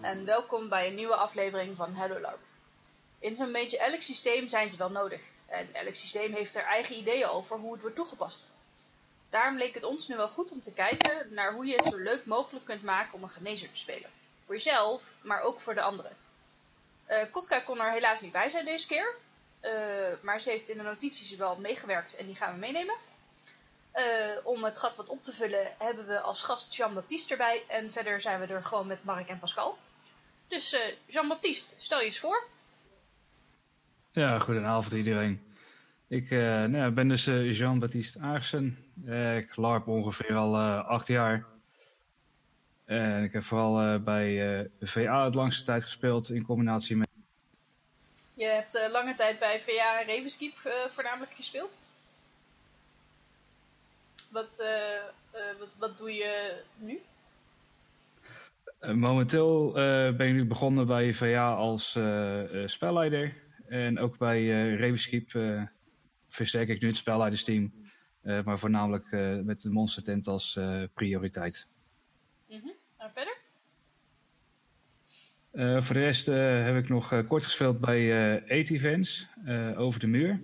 en welkom bij een nieuwe aflevering van Hello LARP. In zo'n beetje elk systeem zijn ze wel nodig en elk systeem heeft er eigen ideeën over hoe het wordt toegepast. Daarom leek het ons nu wel goed om te kijken naar hoe je het zo leuk mogelijk kunt maken om een genezer te spelen. Voor jezelf, maar ook voor de anderen. Uh, Kotka kon er helaas niet bij zijn deze keer, uh, maar ze heeft in de notities wel meegewerkt en die gaan we meenemen. Uh, om het gat wat op te vullen hebben we als gast Jean-Baptiste erbij. En verder zijn we er gewoon met Mark en Pascal. Dus uh, Jean-Baptiste, stel je eens voor. Ja, goedenavond iedereen. Ik uh, nou, ben dus Jean-Baptiste Aarsen. ik larp ongeveer al acht jaar. En ik heb vooral bij VA het langste tijd gespeeld in combinatie met... Je hebt lange tijd bij VA en Ravenskeep voornamelijk gespeeld? Wat, uh, uh, wat, wat doe je nu? Uh, momenteel ben ik nu begonnen bij VA als spelleider. En ook bij uh, versterk ik nu het spelleidersteam. maar voornamelijk met de Monster Tent als prioriteit. Mm -hmm. En verder? voor de rest heb ik nog kort gespeeld bij uh, 8 Events over de muur.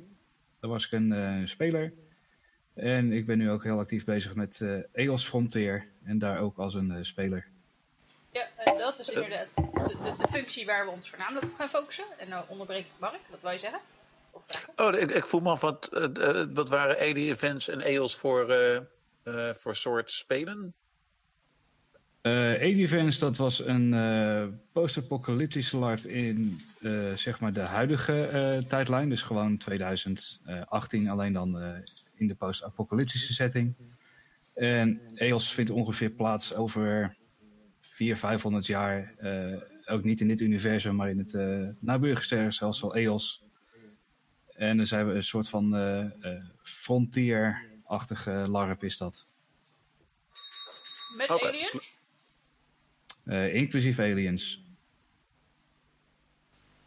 Daar was ik een speler. En ik ben nu ook heel actief bezig met uh, EOS Frontier en daar ook als een uh, speler. Ja, en dat is inderdaad de, de, de, functie waar we ons voornamelijk op gaan focussen. En nou onderbreek ik Mark, wat wil je zeggen? oh, ik, ik voel me af, wat, uh, wat waren AD Events en EOS voor, voor soort spelen? AD Events, dat was een post-apocalyptische LARP in zeg maar de huidige tijdlijn. Dus gewoon 2018, alleen dan in de post-apocalyptische setting. En EOS vindt ongeveer plaats over 400, 500 jaar. Uh, ook niet in dit universum, maar in het uh, naburige zelfs wel EOS. En dan zijn we een soort van uh, frontier-achtige LARP is dat. Met okay. aliens? inclusief aliens.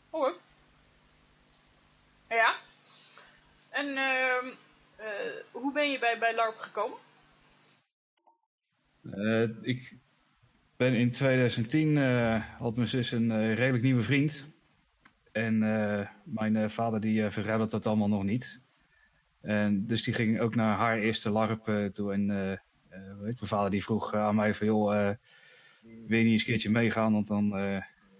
Hoor. Ja. En uh, uh, hoe ben je bij, bij LARP gekomen? Uh, ik ben in 2010, uh, had mijn zus een redelijk nieuwe vriend. En mijn vader die verruilde dat allemaal nog niet. En dus die ging ook naar haar eerste LARP toe. En weet, mijn vader die vroeg aan mij van joh, wil je niet eens een keertje meegaan? Want dan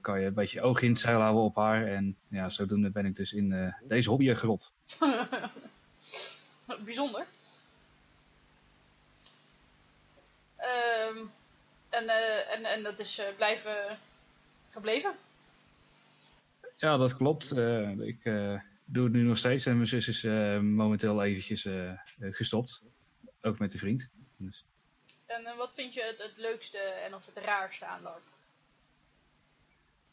kan je een beetje oog in het zeil houden op haar. En ja, zodoende ben ik dus in deze hobby gerot. bijzonder. Um, en, uh, en, en dat is uh, blijven gebleven? Ja, dat klopt. Uh, ik doe het nu nog steeds en mijn zus is momenteel eventjes gestopt. Ook met de vriend. Dus. En wat vind je het, het, leukste en of het raarste aan LARP?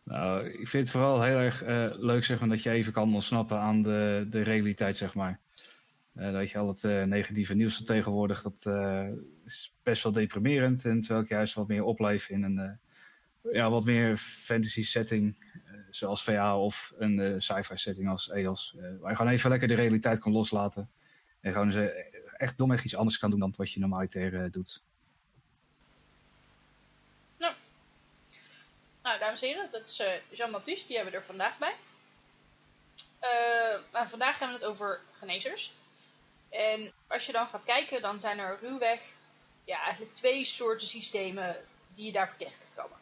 Nou, ik vind het vooral heel erg leuk zeg maar, dat je even kan ontsnappen aan de, de realiteit, zeg maar. Uh, dat je al het uh, negatieve nieuws tegenwoordig, dat uh, is best wel deprimerend. En terwijl ik juist wat meer opleef in een ja, wat meer fantasy setting, zoals VA of een sci-fi setting als EOS. waar je gewoon even lekker de realiteit kan loslaten. En gewoon echt domweg iets anders kan doen dan wat je normaliter doet. Nou. nou, dames en heren, dat is Jean-Baptiste, die hebben we er vandaag bij. maar vandaag hebben we het over genezers. En als je dan gaat kijken, dan zijn er ruwweg ja, eigenlijk twee soorten systemen die je daarvoor tegen kunt komen.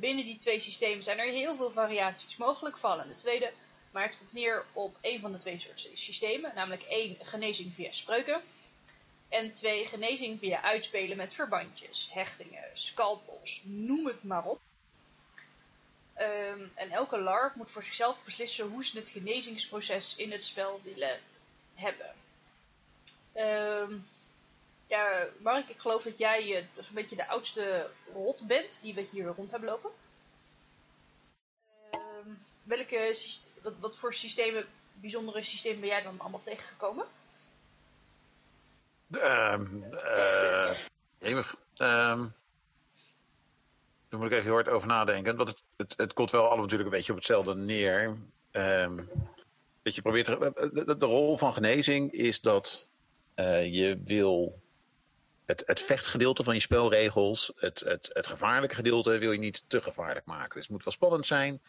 Binnen die twee systemen zijn er heel veel variaties mogelijk, vallen de tweede. Maar het komt neer op één van de twee soorten systemen. Namelijk één, genezing via spreuken. En twee, genezing via uitspelen met verbandjes, hechtingen, scalpels, noem het maar op. Um, en elke LARP moet voor zichzelf beslissen hoe ze het genezingsproces in het spel willen hebben. Um, ja, Mark, ik geloof dat jij uh, een beetje de oudste rot bent die we hier rond hebben lopen. Um, welke wat, voor systemen, bijzondere systemen ben jij dan allemaal tegengekomen? Um, uh. Um, daar moet ik even heel hard over nadenken. Want het, het, het komt wel allemaal natuurlijk een beetje op hetzelfde neer. Dat je probeert. De, de, rol van genezing is dat uh, je wil het, het vechtgedeelte van je spelregels, het, het, het gevaarlijke gedeelte, wil je niet te gevaarlijk maken. Dus het moet wel spannend zijn.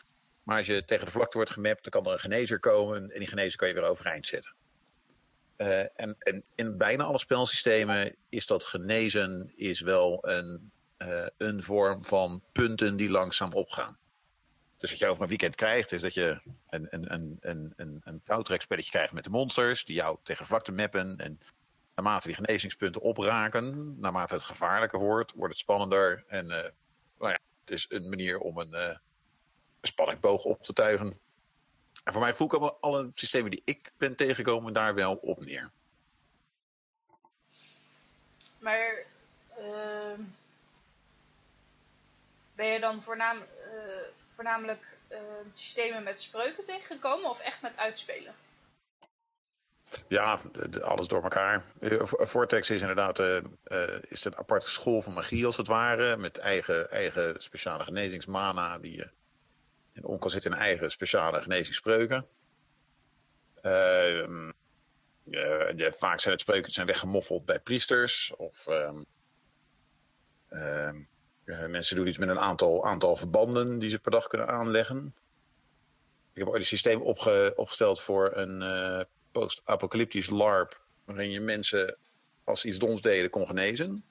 Maar als je tegen de vlakte wordt gemapt, dan kan er een genezer komen. En die genezer kan je weer overeind zetten. Uh, en, en, in bijna alle spelsystemen is dat genezen is wel een, uh, een vorm van punten die langzaam opgaan. Dus wat je over een weekend krijgt, is dat je een, een, een, een, een, een touwtrekspelletje krijgt met de monsters, die jou tegen vlakte mappen. En naarmate die genezingspunten opraken, naarmate het gevaarlijker wordt, wordt het spannender. En uh, nou ja, het is een manier om een, uh, een spanningboog op te tuigen. En voor mij voel ik alle systemen die ik ben tegengekomen daar wel op neer. Maar uh, ben je dan uh, voornamelijk uh, systemen met spreuken tegengekomen of echt met uitspelen? Ja, alles door elkaar. Vortex is inderdaad uh, is een aparte school van magie als het ware. Met eigen, eigen speciale genezingsmana die in om kan zitten in eigen speciale genezingsspreuken. Uh, ja, vaak zijn het spreuken zijn weggemoffeld bij priesters. Of um, mensen doen iets met een aantal, aantal verbanden die ze per dag kunnen aanleggen. Ik heb ooit een systeem opge, opgesteld voor een uh, post-apocalyptisch LARP. Waarin je mensen, als ze iets doms deden, kon genezen.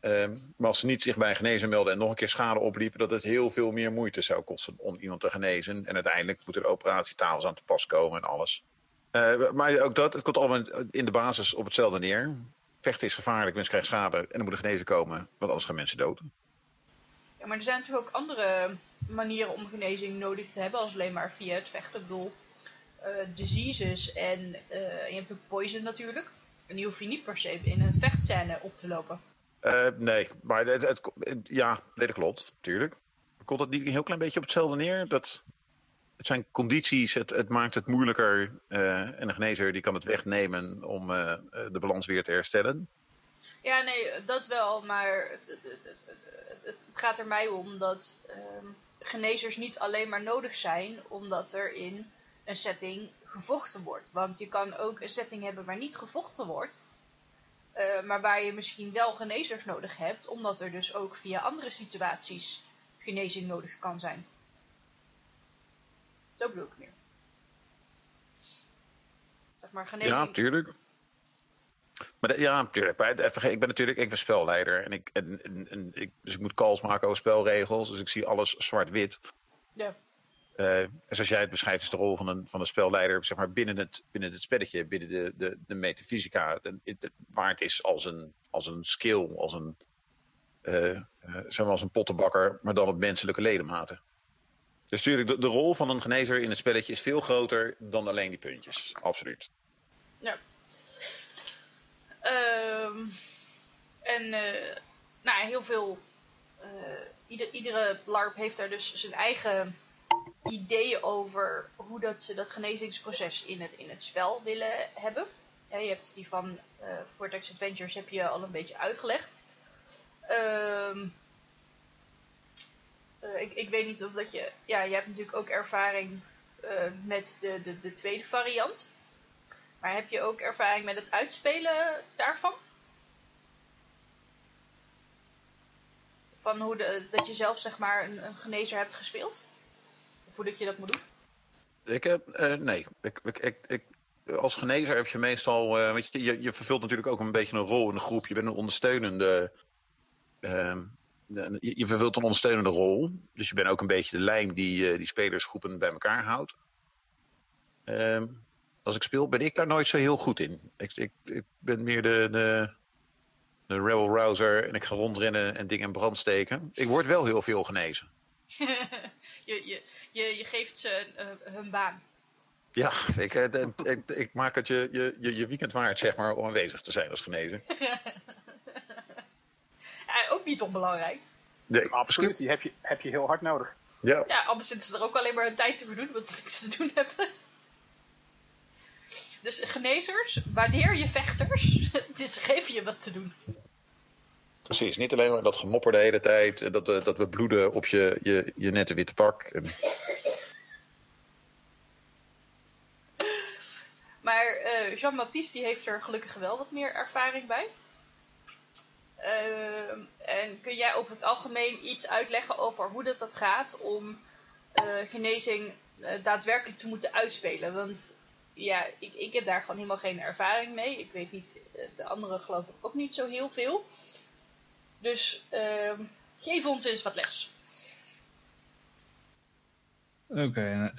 Um, maar als ze niet zich bij een genezer melden en nog een keer schade opliepen, dat het heel veel meer moeite zou kosten om iemand te genezen. En uiteindelijk moeten er operatietafels aan te pas komen en alles. Uh, maar ook dat, het komt allemaal in de basis op hetzelfde neer. Vechten is gevaarlijk, mensen krijgen schade en er moet een genezer komen, want anders gaan mensen dood. Ja, maar er zijn natuurlijk ook andere manieren om genezing nodig te hebben, als alleen maar via het vechten. Ik diseases en uh, je hebt ook poison natuurlijk. En die hoef je niet per se in een vechtscène op te lopen. Uh, nee, maar het, het, het, ja, nee, dat klopt, natuurlijk. Komt het niet een heel klein beetje op hetzelfde neer? Dat, het zijn condities, het, het maakt het moeilijker. Uh, en een genezer die kan het wegnemen om uh, de balans weer te herstellen. Ja, nee, dat wel. Maar het, het gaat er mij om dat uh, genezers niet alleen maar nodig zijn omdat er in een setting gevochten wordt. Want je kan ook een setting hebben waar niet gevochten wordt. Uh, maar waar je misschien wel genezers nodig hebt, omdat er dus ook via andere situaties genezing nodig kan zijn. Zo bedoel ik meer. Zeg maar genezing. Ja, tuurlijk. Maar de, ja, natuurlijk. Ik ben natuurlijk ik ben spelleider en ik, en, en, en, ik, dus ik moet calls maken over spelregels. Dus ik zie alles zwart-wit. Ja. Uh, en zoals jij het beschrijft, is de rol van een, van een spelleider zeg maar, binnen, het, binnen het spelletje, binnen de, de, de metafysica, de, waar het is als een, als een skill, als een, uh, uh, zeg maar als een pottenbakker, maar dan op menselijke ledematen. Dus natuurlijk, de, de rol van een genezer in het spelletje is veel groter dan alleen die puntjes. Absoluut. Ja. Um, en nou, heel veel. Ieder, iedere LARP heeft daar dus zijn eigen ideeën over hoe dat ze dat genezingsproces in het, in het spel willen hebben. Ja, je hebt die van uh, Vortex Adventures heb je al een beetje uitgelegd. Um, uh, ik, ik weet niet of dat je... Ja, je hebt natuurlijk ook ervaring uh, met de, de, de tweede variant. Maar heb je ook ervaring met het uitspelen daarvan? Van hoe dat je zelf zeg maar een, een genezer hebt gespeeld? Of hoe dat je dat moet doen? Ik heb, uh, nee. Ik, ik, ik, ik, als genezer heb je meestal, uh, weet je, je, je, vervult natuurlijk ook een beetje een rol in de groep. Je bent een ondersteunende, uh, je, je, vervult een ondersteunende rol. Dus je bent ook een beetje de lijm die uh, die spelersgroepen bij elkaar houdt. Ehm, als ik speel ben ik daar nooit zo heel goed in. Ik, ik, ik ben meer de, de, de rebel rouser en ik ga rondrennen en dingen in brand steken. Ik word wel heel veel genezen. je, je, je, je geeft ze uh, hun baan. Ja, ik, ik, ik, ik, maak het je, je, je weekend waard, zeg maar, om aanwezig te zijn als genezen. ja, ook niet onbelangrijk. Nee, absoluut. Die heb je, heb je heel hard nodig. Ja. ja, anders zitten ze er ook alleen maar een tijd te verdoen, wat ze niks te doen hebben. Dus genezers, waardeer je vechters, dus geef je wat te doen. Precies, niet alleen maar dat gemopper de hele tijd, dat, uh, dat we bloeden op je, je, je nette witte pak. Maar uh, Jean-Baptiste heeft er gelukkig wel wat meer ervaring bij. Ehm, en kun jij op het algemeen iets uitleggen over hoe dat, dat gaat om eh, genezing eh, daadwerkelijk te moeten uitspelen? Want ja, ik, ik heb daar gewoon helemaal geen ervaring mee. Ik weet niet, eh, de anderen geloof ik ook niet zo heel veel. Dus ehm, geef ons eens wat les. Oké, okay,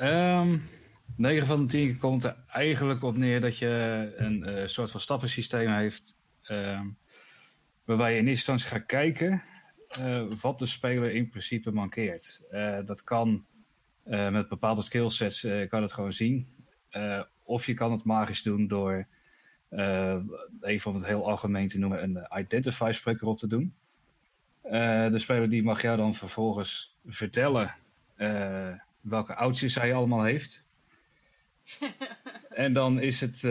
9 van de 10 komt er eigenlijk op neer dat je een soort van stappensysteem heeft. Ehm, waarbij je in eerste instantie gaat kijken uh, wat de speler in principe mankeert. Uh, dat kan met bepaalde skillsets, kan het gewoon zien. of je kan het magisch doen door, even om het heel algemeen te noemen, een identify spreker op te doen. De speler die mag jou dan vervolgens vertellen welke oudjes hij allemaal heeft. en dan is, het,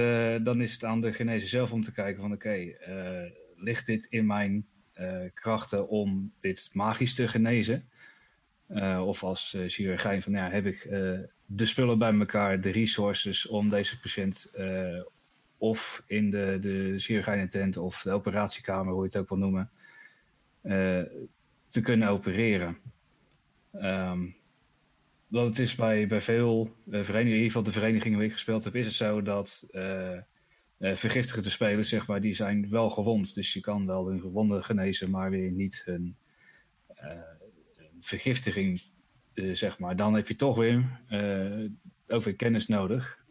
dan is het aan de genezer zelf om te kijken van oké, okay, ligt dit in mijn krachten om dit magisch te genezen? Of als chirurgijn van, ja, heb ik de spullen bij elkaar, de resources om deze patiënt of in de, de chirurgijnentent of de operatiekamer, hoe je het ook wil noemen, te kunnen opereren. Um, want het is bij, bij veel verenigingen, in ieder geval de verenigingen waar ik gespeeld heb, is het zo dat uh, vergiftigde spelers, zeg maar, die zijn wel gewond. Dus je kan wel hun gewonden genezen, maar weer niet hun vergiftiging, zeg maar. Dan heb je toch weer ook weer kennis nodig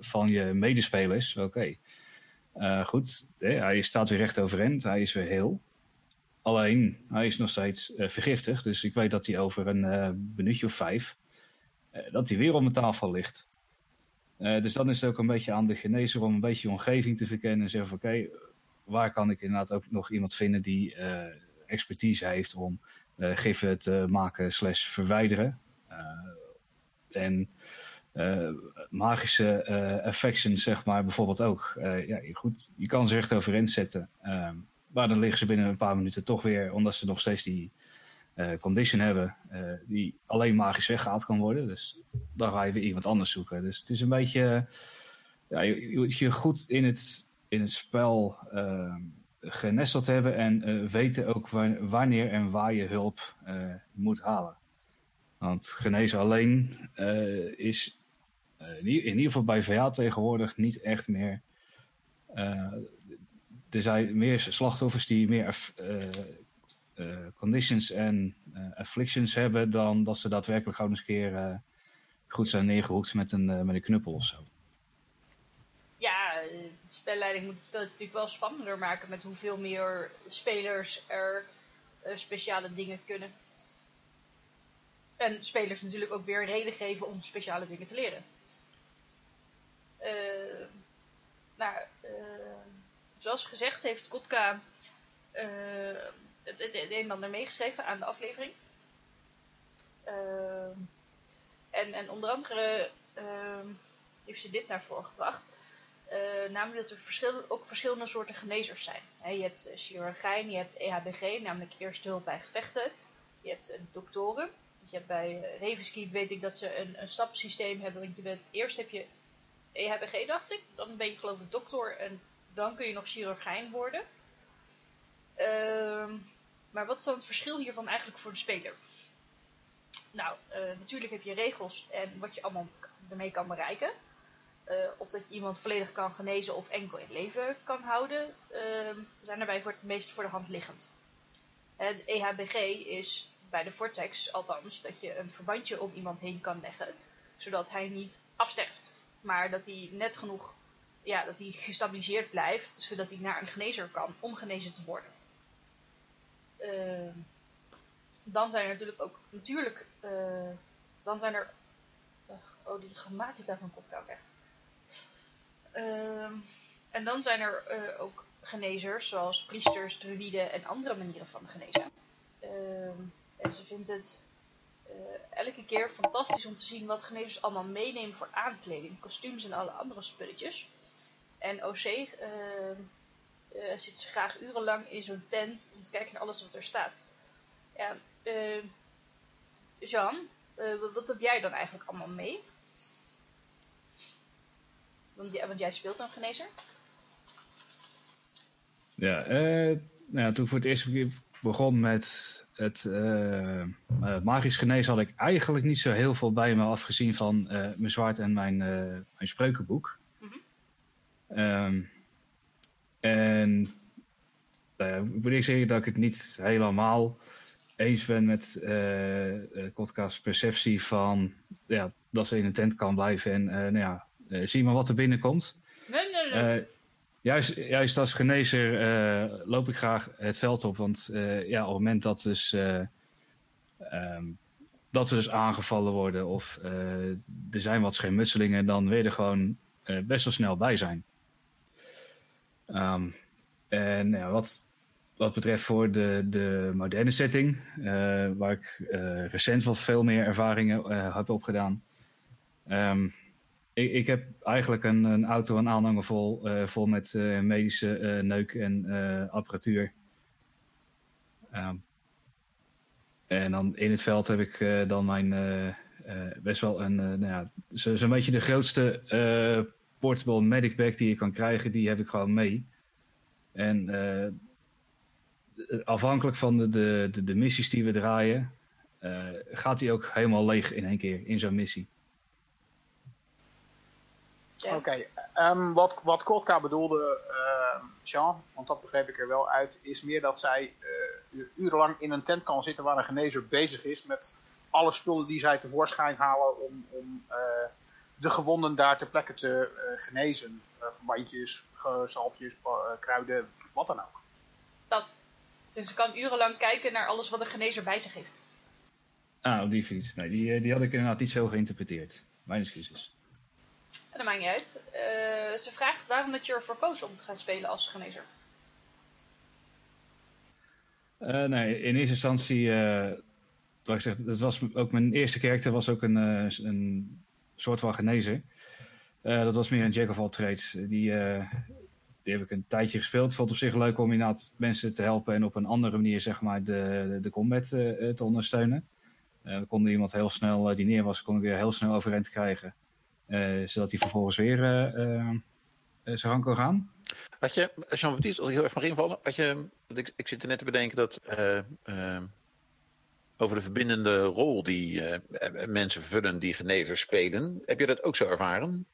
van je medespelers. Oké, goed, hij staat weer recht overeind, hij is weer heel. Alleen, hij is nog steeds vergiftigd, dus ik weet dat hij over een minuutje of vijf, dat hij weer op mijn tafel ligt. Uh, dus dan is het ook een beetje aan de genezer om een beetje je omgeving te verkennen en zeggen van oké, waar kan ik inderdaad ook nog iemand vinden die uh, expertise heeft om uh, giffen te maken slash verwijderen. en magische affections zeg maar bijvoorbeeld ook. ja, goed, je kan ze recht overeind zetten. Maar dan liggen ze binnen een paar minuten toch weer, omdat ze nog steeds die uh, condition hebben uh, die alleen magisch weggehaald kan worden. Dus dan ga je weer iemand anders zoeken. Dus het is een beetje, ja, je, moet je goed in het, in het spel uh, genesteld hebben en weten ook wanneer en waar je hulp moet halen. Want genezen alleen is in ieder geval bij VA tegenwoordig niet echt meer. Er zijn meer slachtoffers die meer uh, conditions en uh, afflictions hebben, dan dat ze daadwerkelijk gewoon eens een keer uh, goed zijn neergehoekt met een, met een knuppel of zo. Ja, de spelleiding moet het spel natuurlijk wel spannender maken met hoeveel meer spelers er speciale dingen kunnen. En spelers natuurlijk ook weer reden geven om speciale dingen te leren. nou, zoals gezegd heeft Kotka het, het, het een en ander meegeschreven aan de aflevering. Uh, en, en onder andere uh, heeft ze dit naar voren gebracht. Uh, namelijk dat er ook verschillende soorten genezers zijn. Je hebt chirurgijn, je hebt EHBG, namelijk eerste hulp bij gevechten. Je hebt uh, doktoren. je hebt bij uh, weet ik dat ze een, een stappensysteem hebben. Want je bent, eerst heb je EHBG, dacht ik. Dan ben je geloof ik dokter en dan kun je nog chirurgijn worden. Ehm maar wat is dan het verschil hiervan eigenlijk voor de speler? Nou, uh, natuurlijk heb je regels en wat je allemaal ermee kan bereiken. Uh, of dat je iemand volledig kan genezen of enkel in leven kan houden, uh, zijn daarbij voor het meest voor de hand liggend. Het EHBG is bij de Vortex althans dat je een verbandje om iemand heen kan leggen, zodat hij niet afsterft. Maar dat hij net genoeg, ja, dat hij gestabiliseerd blijft, zodat hij naar een genezer kan om genezen te worden. Uh, dan zijn er natuurlijk ook, natuurlijk, uh, dan zijn er, oh die grammatica van Kotka echt. En dan zijn er uh, ook genezers, zoals priesters, druïden en andere manieren van genezen. Ehm, en ze vindt het uh, elke keer fantastisch om te zien wat genezers allemaal meenemen voor aankleding, kostuums en alle andere spulletjes. En OC uh, zit ze graag urenlang in zo'n tent om te kijken naar alles wat er staat. Ja, uh, wat, wat, heb jij dan eigenlijk allemaal mee? Want, want jij speelt een genezer? Ja, nou ja, toen ik voor het eerst begon met het magisch genezen, had ik eigenlijk niet zo heel veel bij me afgezien van mijn zwaard en mijn, mijn spreukenboek. -hmm. en nou ik moet ik zeggen dat ik het niet helemaal eens ben met podcast perceptie van ja, dat ze in een tent kan blijven en nou ja, zie maar wat er binnenkomt. Nee, nee, nee. Juist, juist als genezer uh, loop ik graag het veld op. Want uh, ja, op het moment dat, dus, uh, um, dat we dus aangevallen worden of er zijn wat schermutselingen, dan wil je er gewoon best wel snel bij zijn. Um, en ja, wat, wat betreft voor de, de moderne setting, waar ik recent wat veel meer ervaringen heb opgedaan. Um, ik, ik heb eigenlijk een, een auto en aanhanger vol, met medische neuk en apparatuur. Um, en dan in het veld heb ik dan mijn best wel een, nou ja, beetje de grootste portable medic bag die je kan krijgen, die heb ik gewoon mee. En afhankelijk van de, de, de, de, missies die we draaien, gaat die ook helemaal leeg in één keer in zo'n missie. Oké, okay. um, wat, wat Kotka bedoelde, uh, Jean, want dat begreep ik er wel uit, is meer dat zij uh, urenlang in een tent kan zitten waar een genezer bezig is met alle spullen die zij tevoorschijn halen om, om uh, de gewonden daar ter plekke te uh, genezen. verbandjes, zalfjes, kruiden, wat dan ook. Dat. Dus ze kan urenlang kijken naar alles wat een genezer bij zich heeft. Ah, op die fiets. Nee, die, die had ik inderdaad niet zo geïnterpreteerd. Mijn excuses. En dat maakt niet uit. Uh, ze vraagt waarom dat je ervoor koos om te gaan spelen als genezer. Uh, nee, in eerste instantie, uh, wat ik zeg, het was ook mijn eerste karakter was ook een, een soort van genezer. dat was meer een jack of all trades. Die, die heb ik een tijdje gespeeld. Vond op zich leuk om inderdaad mensen te helpen en op een andere manier zeg maar de, de, combat te ondersteunen. we konden iemand heel snel die neer was, kon ik weer heel snel overeind krijgen. Eh, zodat hij vervolgens weer eh, eh, zijn gang kan gaan. Had je, Jean-Baptiste, als ik heel even mag invallen, had je, ik, ik zit er net te bedenken dat over de verbindende rol die mensen vullen die genezers spelen. Heb je dat ook zo ervaren?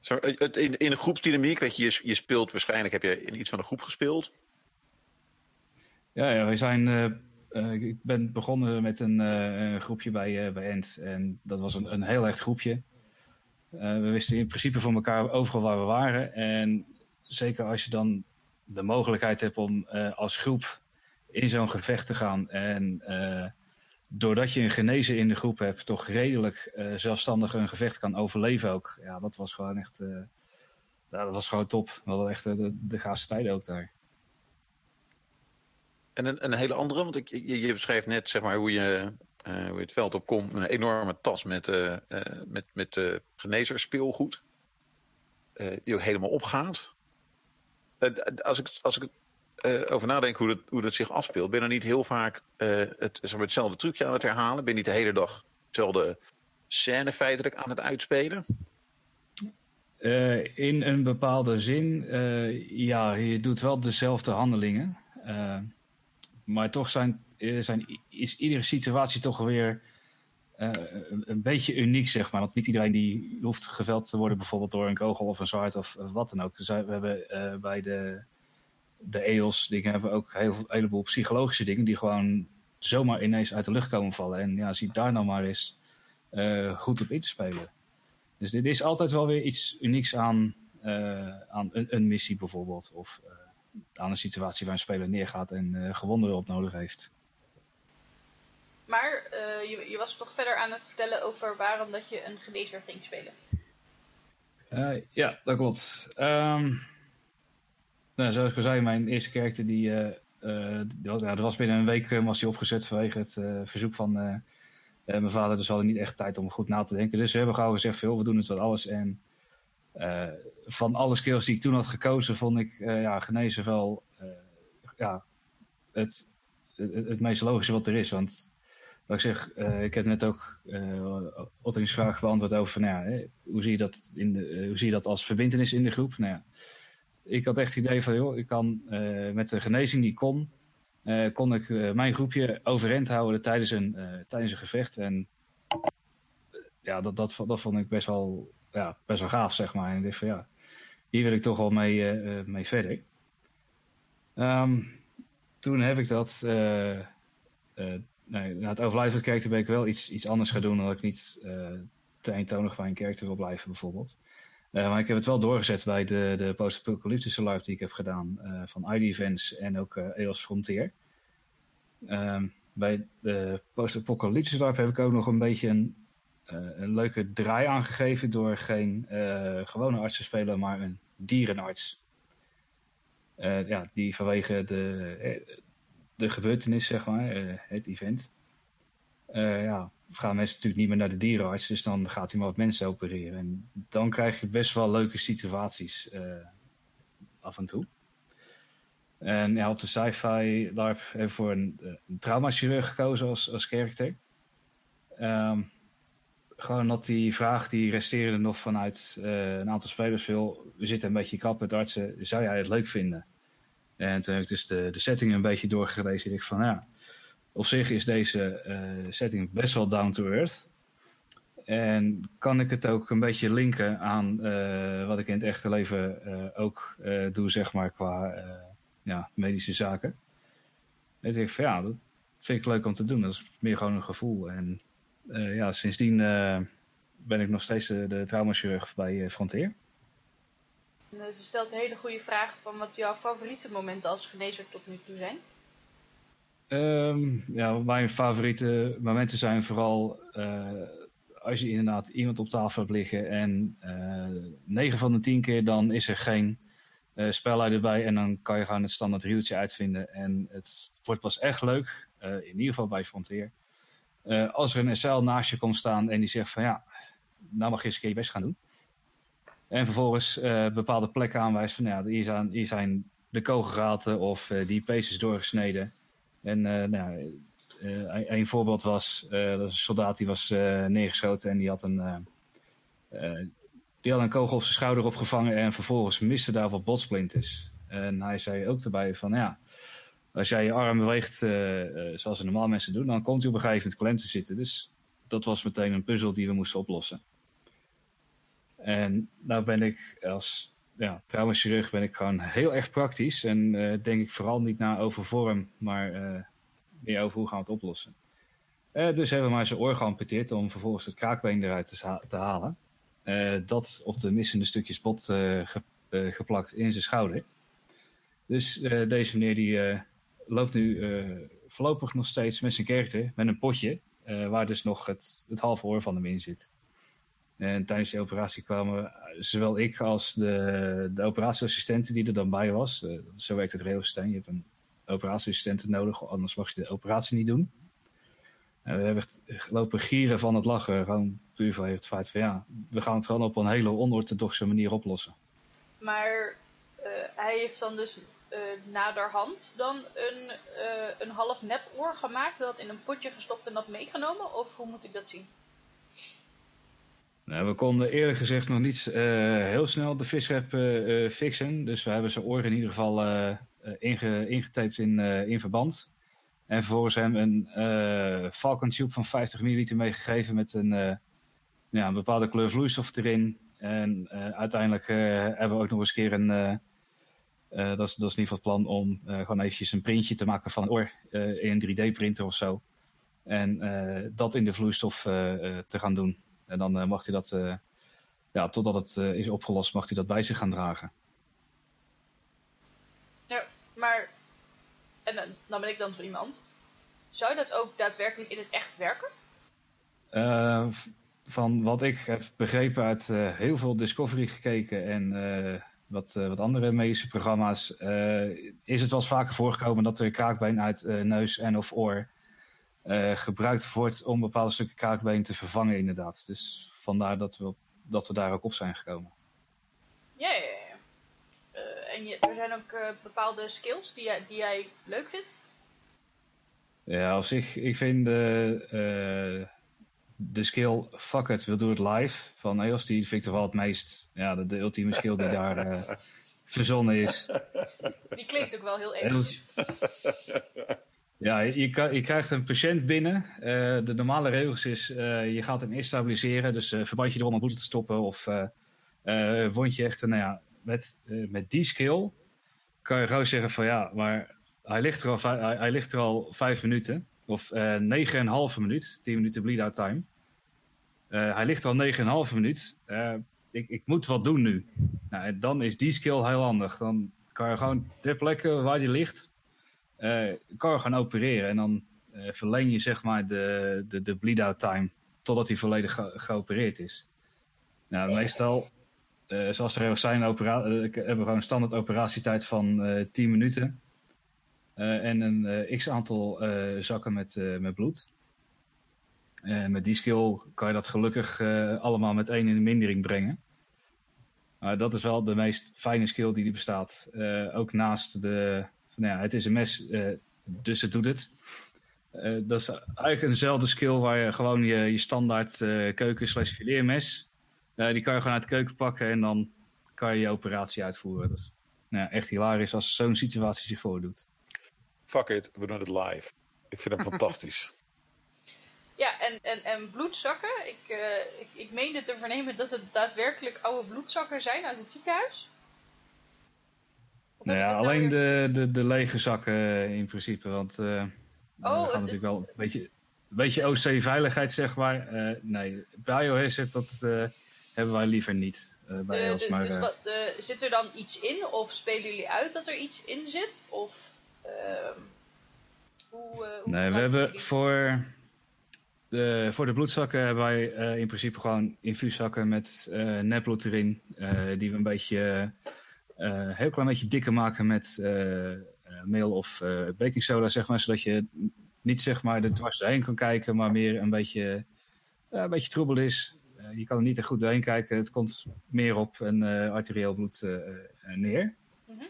Zo, in, in een groepsdynamiek, je, je, speelt waarschijnlijk, heb je in iets van een groep gespeeld? Ja, ja we zijn, ik ben begonnen met een, groepje bij, bij Ent. En dat was een, een heel echt groepje. Eh, we wisten in principe van elkaar overal waar we waren. En zeker als je dan de mogelijkheid hebt om als groep in zo'n gevecht te gaan. En doordat je een genezen in de groep hebt, toch redelijk zelfstandig een gevecht kan overleven ook. Ja, dat was gewoon echt. ja, dat was gewoon top. We echt de, de gaafste tijden ook daar. En een, een hele andere, want ik, je, beschrijft net zeg maar, hoe je hoe je het veld op komt. Een enorme tas met, met, met genezersspeelgoed. die ook helemaal opgaat. als ik, als ik over nadenk hoe dat, hoe dat zich afspeelt, ben je niet heel vaak het, zeg maar, hetzelfde trucje aan het herhalen? Ben niet de hele dag hetzelfde scène feitelijk aan het uitspelen? in een bepaalde zin, ja, je doet wel dezelfde handelingen. maar toch zijn uh, zijn, is iedere situatie toch weer uh, een, beetje uniek, zeg maar. Want niet iedereen die hoeft geveld te worden, bijvoorbeeld door een kogel of een zwaard of wat dan ook. We hebben uh, bij de, de EOS dingen hebben ook heel, een heleboel psychologische dingen die gewoon zomaar ineens uit de lucht komen vallen. En ja, zie daar nou maar eens goed op in te spelen. Dus dit is altijd wel weer iets unieks aan, aan een, een, missie bijvoorbeeld. Of aan een situatie waar een speler neergaat en gewonden op nodig heeft. Maar uh, je, je, was toch verder aan het vertellen over waarom dat je een genezer ging spelen. Uh, ja, dat klopt. Um, nou, zoals ik al zei, mijn eerste karakter die, uh, die was, ja, dat was binnen een week was die opgezet vanwege het verzoek van mijn vader. Dus we hadden niet echt tijd om goed na te denken. Dus we hebben gauw gezegd, veel, we doen het wat alles. En van alle skills die ik toen had gekozen, vond ik ja, genezen wel ja, het, het, meest logische wat er is. Want wat ik zeg, ik heb net ook uh, vraag beantwoord over nou ja, hoe, zie je dat in de, hoe zie je dat als verbindenis in de groep? Nou ja, ik had echt het idee van, joh, ik kan met de genezing die kon, kon ik mijn groepje overeind houden tijdens een, tijdens een gevecht. En ja, dat, dat, dat vond ik best wel, ja, best wel gaaf, zeg maar. En ik dacht van, ja, hier wil ik toch wel mee, mee verder. Um, toen heb ik dat nee, na het overlijden van het ben ik wel iets, iets anders gaan doen. Dat ik niet te eentonig bij een karakter wil blijven, bijvoorbeeld. Uh, maar ik heb het wel doorgezet bij de, de post-apocalyptische live die ik heb gedaan. Uh, van ID Events en ook EOS Frontier. Um, bij de post-apocalyptische live heb ik ook nog een beetje een, een leuke draai aangegeven. Door geen gewone arts te spelen, maar een dierenarts. ja, die vanwege de, de gebeurtenis, zeg maar, eh, het event. Uh, ja, gaan mensen natuurlijk niet meer naar de dierenarts, dus dan gaat hij maar wat mensen opereren. En dan krijg je best wel leuke situaties uh, af en toe. En ja, op de sci-fi LARP we voor een, een traumachirurg gekozen als, als karakter. Um, gewoon dat die vraag die resteerde nog vanuit een aantal spelers wil. We zitten een beetje kap met artsen. Zou jij het leuk vinden? En toen heb ik dus de, de setting een beetje doorgelezen. En ik van ja, op zich is deze uh, setting best wel down to earth. En kan ik het ook een beetje linken aan uh, wat ik in het echte leven uh, ook doe, zeg maar, qua ja, medische zaken. En ik denk van ja, dat vind ik leuk om te doen. Dat is meer gewoon een gevoel. En ja, sindsdien ben ik nog steeds de, traumachirurg bij Frontier. Eh, ze stelt een hele goede vraag van wat jouw favoriete momenten als genezer tot nu toe zijn. Um, ja, mijn favoriete momenten zijn vooral uh, als je inderdaad iemand op tafel hebt liggen en uh, eh, 9 van de 10 keer dan is er geen uh, spelleider bij en dan kan je gewoon het standaard rieltje uitvinden en het wordt pas echt leuk, in ieder geval bij Frontier, als er een SL naast je komt staan en die zegt van ja, nou mag je eens een keer je best gaan doen. En vervolgens bepaalde plekken aanwijst van ja, hier zijn, hier zijn de kogelgaten of die pees is doorgesneden. En uh, nou, een voorbeeld was, dat een soldaat die was neergeschoten en die had een, die had een kogel op zijn schouder opgevangen en vervolgens miste daar wat botsplinters. En hij zei ook erbij van ja, als jij je arm beweegt zoals normaal mensen doen, dan komt hij op een gegeven moment klem te zitten. Dus dat was meteen een puzzel die we moesten oplossen. En nou ben ik als ja, traumachirurg ben ik gewoon heel erg praktisch. En uh, denk ik vooral niet na over vorm, maar uh, meer over hoe gaan we het oplossen. Uh, dus hebben we maar zijn oor geamputeerd om vervolgens het kraakbeen eruit te, te halen. dat op de missende stukjes bot ge, geplakt in zijn schouder. Dus deze meneer die loopt nu voorlopig nog steeds met zijn kerkte, met een potje, waar dus nog het, het halve oor van hem in zit. En tijdens die operatie kwamen zowel ik als de, de operatieassistenten die er dan bij was. Uh, zo werkt het systeem. Je hebt een operatieassistent nodig, anders mag je de operatie niet doen. En we hebben gelopen gieren van het lachen. Gewoon puur van het feit van ja, we gaan het gewoon op een hele onorthodoxe manier oplossen. Maar uh, hij heeft dan dus naderhand dan een, een half nep oor gemaakt, dat in een potje gestopt en dat meegenomen? Of hoe moet ik dat zien? Nou, we konden eerlijk gezegd nog niet uh, heel snel de visrep uh, uh, fixen. Dus we hebben zijn oren in ieder geval inge, ingetaped in, in verband. En vervolgens hem een Falcon Tube van 50 ml meegegeven met een, ja, een bepaalde kleur vloeistof erin. En uiteindelijk hebben we ook nog eens keer een... dat, is, dat is in ieder geval het plan om gewoon eventjes een printje te maken van een oor in een 3D-printer of zo. En dat in de vloeistof te gaan doen. En dan uh, mag hij dat, uh, ja, totdat het uh, is opgelost, mag hij dat bij zich gaan dragen. Ja, maar, en dan ben ik dan zo iemand. Zou dat ook daadwerkelijk in het echt werken? van wat ik heb begrepen uit heel veel Discovery gekeken en wat, wat andere medische programma's, is het wel eens vaker voorgekomen dat er kraakbeen uit neus en of oor uh, gebruikt wordt om bepaalde stukken kraakbeen te vervangen, inderdaad. Dus vandaar dat we, dat we daar ook op zijn gekomen. Ja, ja, ja. Uh, en je, er zijn ook uh, bepaalde skills die jij, die jij leuk vindt? Ja, op zich, ik vind de, de skill fuck it, we'll do it live van EOS, die vind ik toch wel het meest, ja, de, de ultieme skill die daar, verzonnen is. Die klinkt ook wel heel episch. Ja, je, krijgt een patiënt binnen. Eh, de normale regels is, eh, je gaat hem eerst stabiliseren. Dus eh verbandje eronder bloed te stoppen of wondje hechten. Nou ja, met, met die skill kan je gewoon zeggen van ja, maar hij ligt er al, hij, hij ligt er al vijf minuten. Of negen en een halve minuut, tien minuten bleed-out time. Hij ligt er al negen en een halve minuut. Ik, ik moet wat doen nu. Nou, en dan is die skill heel handig. Dan kan je gewoon ter plekke waar die ligt, kan je gaan opereren. En dan eh, verleng je zeg maar de, de, de bleed-out time totdat hij volledig ge- geopereerd is. Nou, meestal, eh, zoals de regels zijn, eh, hebben we gewoon een standaard operatietijd van eh 10 minuten. Eh, en een eh, x aantal eh, zakken met, eh, met bloed. Met die skill kan je dat gelukkig eh, allemaal met één in de mindering brengen. Maar dat is wel de meest fijne skill die er bestaat. Eh, ook naast de. Van, Nou ja, het is een mes, eh, dus het doet het. Eh, dat is eigenlijk eenzelfde skill waar je gewoon je, je standaard eh, keuken slash fileermes. die kan je gewoon uit de keuken pakken en dan kan je je operatie uitvoeren. Dat is nou ja, echt hilarisch als zo'n situatie zich voordoet. Fuck it, we doen het live. Ik vind hem fantastisch. Ja, en, en, en bloedzakken. Ik, eh, ik, ik meende te vernemen dat het daadwerkelijk oude bloedzakken zijn uit het ziekenhuis. Nou ja, het nou alleen weer- de, de, de lege zakken eh, in principe. Want eh Oh, oh, het- gaat natuurlijk wel een beetje, een beetje OC-veiligheid, zeg maar. Eh, nee, biohazard, dat hebben wij liever niet bij ons. maar, dus wat, de, zit er dan iets in? Of spelen jullie uit dat er iets in zit? Of ehm, hoe, hoe Nee, we hebben jullie- voor de, voor de bloedzakken hebben wij in principe gewoon infuuszakken met nepbloed erin. die we een beetje, een heel klein beetje dikker maken met eh, eh, meel of eh baking soda, zeg maar. Zodat je niet zeg maar er dwars doorheen kan kijken, maar meer een beetje, eh, een beetje troebel is. Eh, je kan er niet echt goed doorheen kijken. Het komt meer op een eh, arterieel bloed eh, eh, neer. Mhm.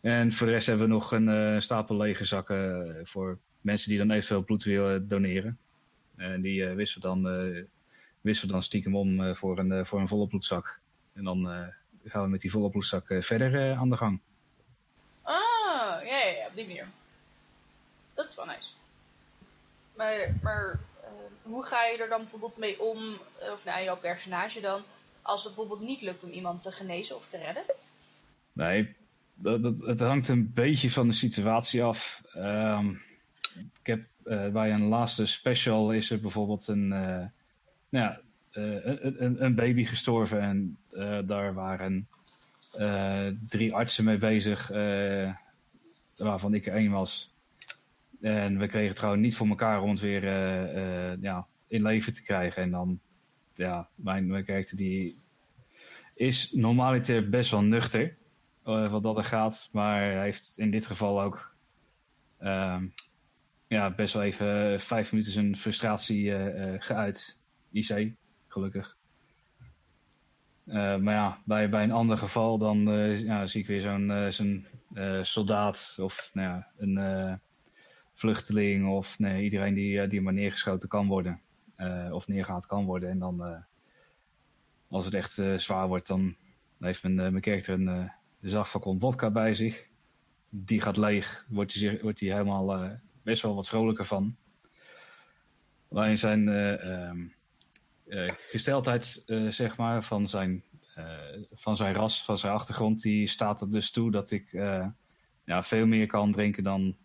En voor de rest hebben we nog een eh, stapel lege zakken eh, voor mensen die dan eventueel bloed willen doneren. En die eh, wisselen, dan, eh, wisselen dan stiekem om eh, voor, een, eh, voor een volle bloedzak. En dan eh, gaan we met die volle bloedzak eh, verder eh, aan de gang. Ah, ja, ja, ja, op die manier. Dat is wel nice. Maar, maar eh, hoe ga je er dan bijvoorbeeld mee om, of nou, jouw personage dan, als het bijvoorbeeld niet lukt om iemand te genezen of te redden? Nee, dat, dat, het hangt een beetje van de situatie af. Ehm, ik heb eh, bij een laatste special is er bijvoorbeeld een, eh, nou ja, eh, een, een, een baby gestorven. En daar waren eh, drie artsen mee bezig, eh, waarvan ik er één was. En we kregen het gewoon niet voor elkaar om het weer eh, eh, ja, in leven te krijgen. En dan, ja, mijn, mijn die is normaliter best wel nuchter eh, wat dat er gaat. Maar heeft in dit geval ook ehm, ja, best wel even eh, vijf minuten zijn frustratie eh, eh, geuit. IC, gelukkig. Eh, maar ja, bij, bij een ander geval dan eh, ja, zie ik weer zo'n eh, zo'n soldaat of nou ja, een vluchteling of nee, iedereen die, die maar neergeschoten kan worden. of neergehaald kan worden. En dan, als het echt zwaar wordt, dan heeft mijn, mijn karakter een, de zachtflacon vodka bij zich. Die gaat leeg, wordt hij, wordt helemaal best wel wat vrolijker van. Alleen zijn eh, ehm, eh, gesteldheid, eh, zeg maar, van zijn, eh, van zijn ras, van zijn achtergrond, die staat er dus toe dat ik eh, ja, veel meer kan drinken dan